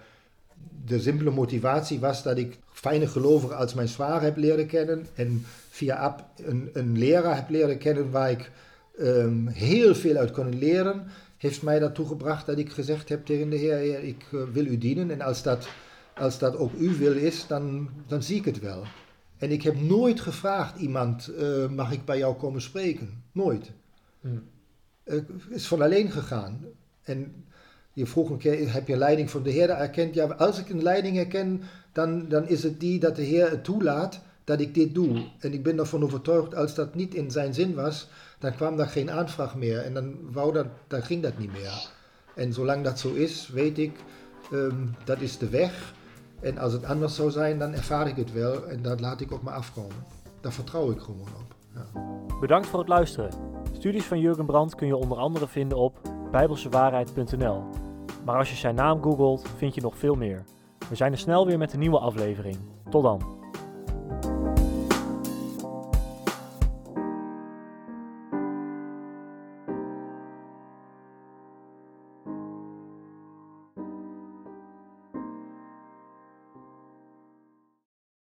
de simpele motivatie was dat ik fijne gelovigen als mijn zwaar heb leren kennen. En via app een, een leraar heb leren kennen waar ik ehm, heel veel uit kon leren. Heeft mij daartoe gebracht dat ik gezegd heb tegen de Heer, Heer, ik eh, wil u dienen. En als dat, als dat ook uw wil is, dan, dan zie ik het wel. En ik heb nooit gevraagd iemand, eh, mag ik bij jou komen spreken? Nooit. Het is van alleen gegaan. En je vroeg een keer, heb je leiding van de Heer erkend? Ja, als ik een leiding herken, dan, dan is het die dat de Heer het toelaat dat ik dit doe. En ik ben ervan overtuigd, als dat niet in zijn zin was, dan kwam daar geen aanvraag meer. En dan, wou dat, dan ging dat niet meer. En zolang dat zo is, weet ik, ehm, dat is de weg. En als het anders zou zijn, dan ervaar ik het wel. En dat laat ik op me afkomen. Daar vertrouw ik gewoon op. Ja. Bedankt voor het luisteren. Studies van Jurgen Brandt kun je onder andere vinden op bijbelsewaarheid.nl. Maar als je zijn naam googelt, vind je nog veel meer. We zijn er snel weer met een nieuwe aflevering. Tot dan.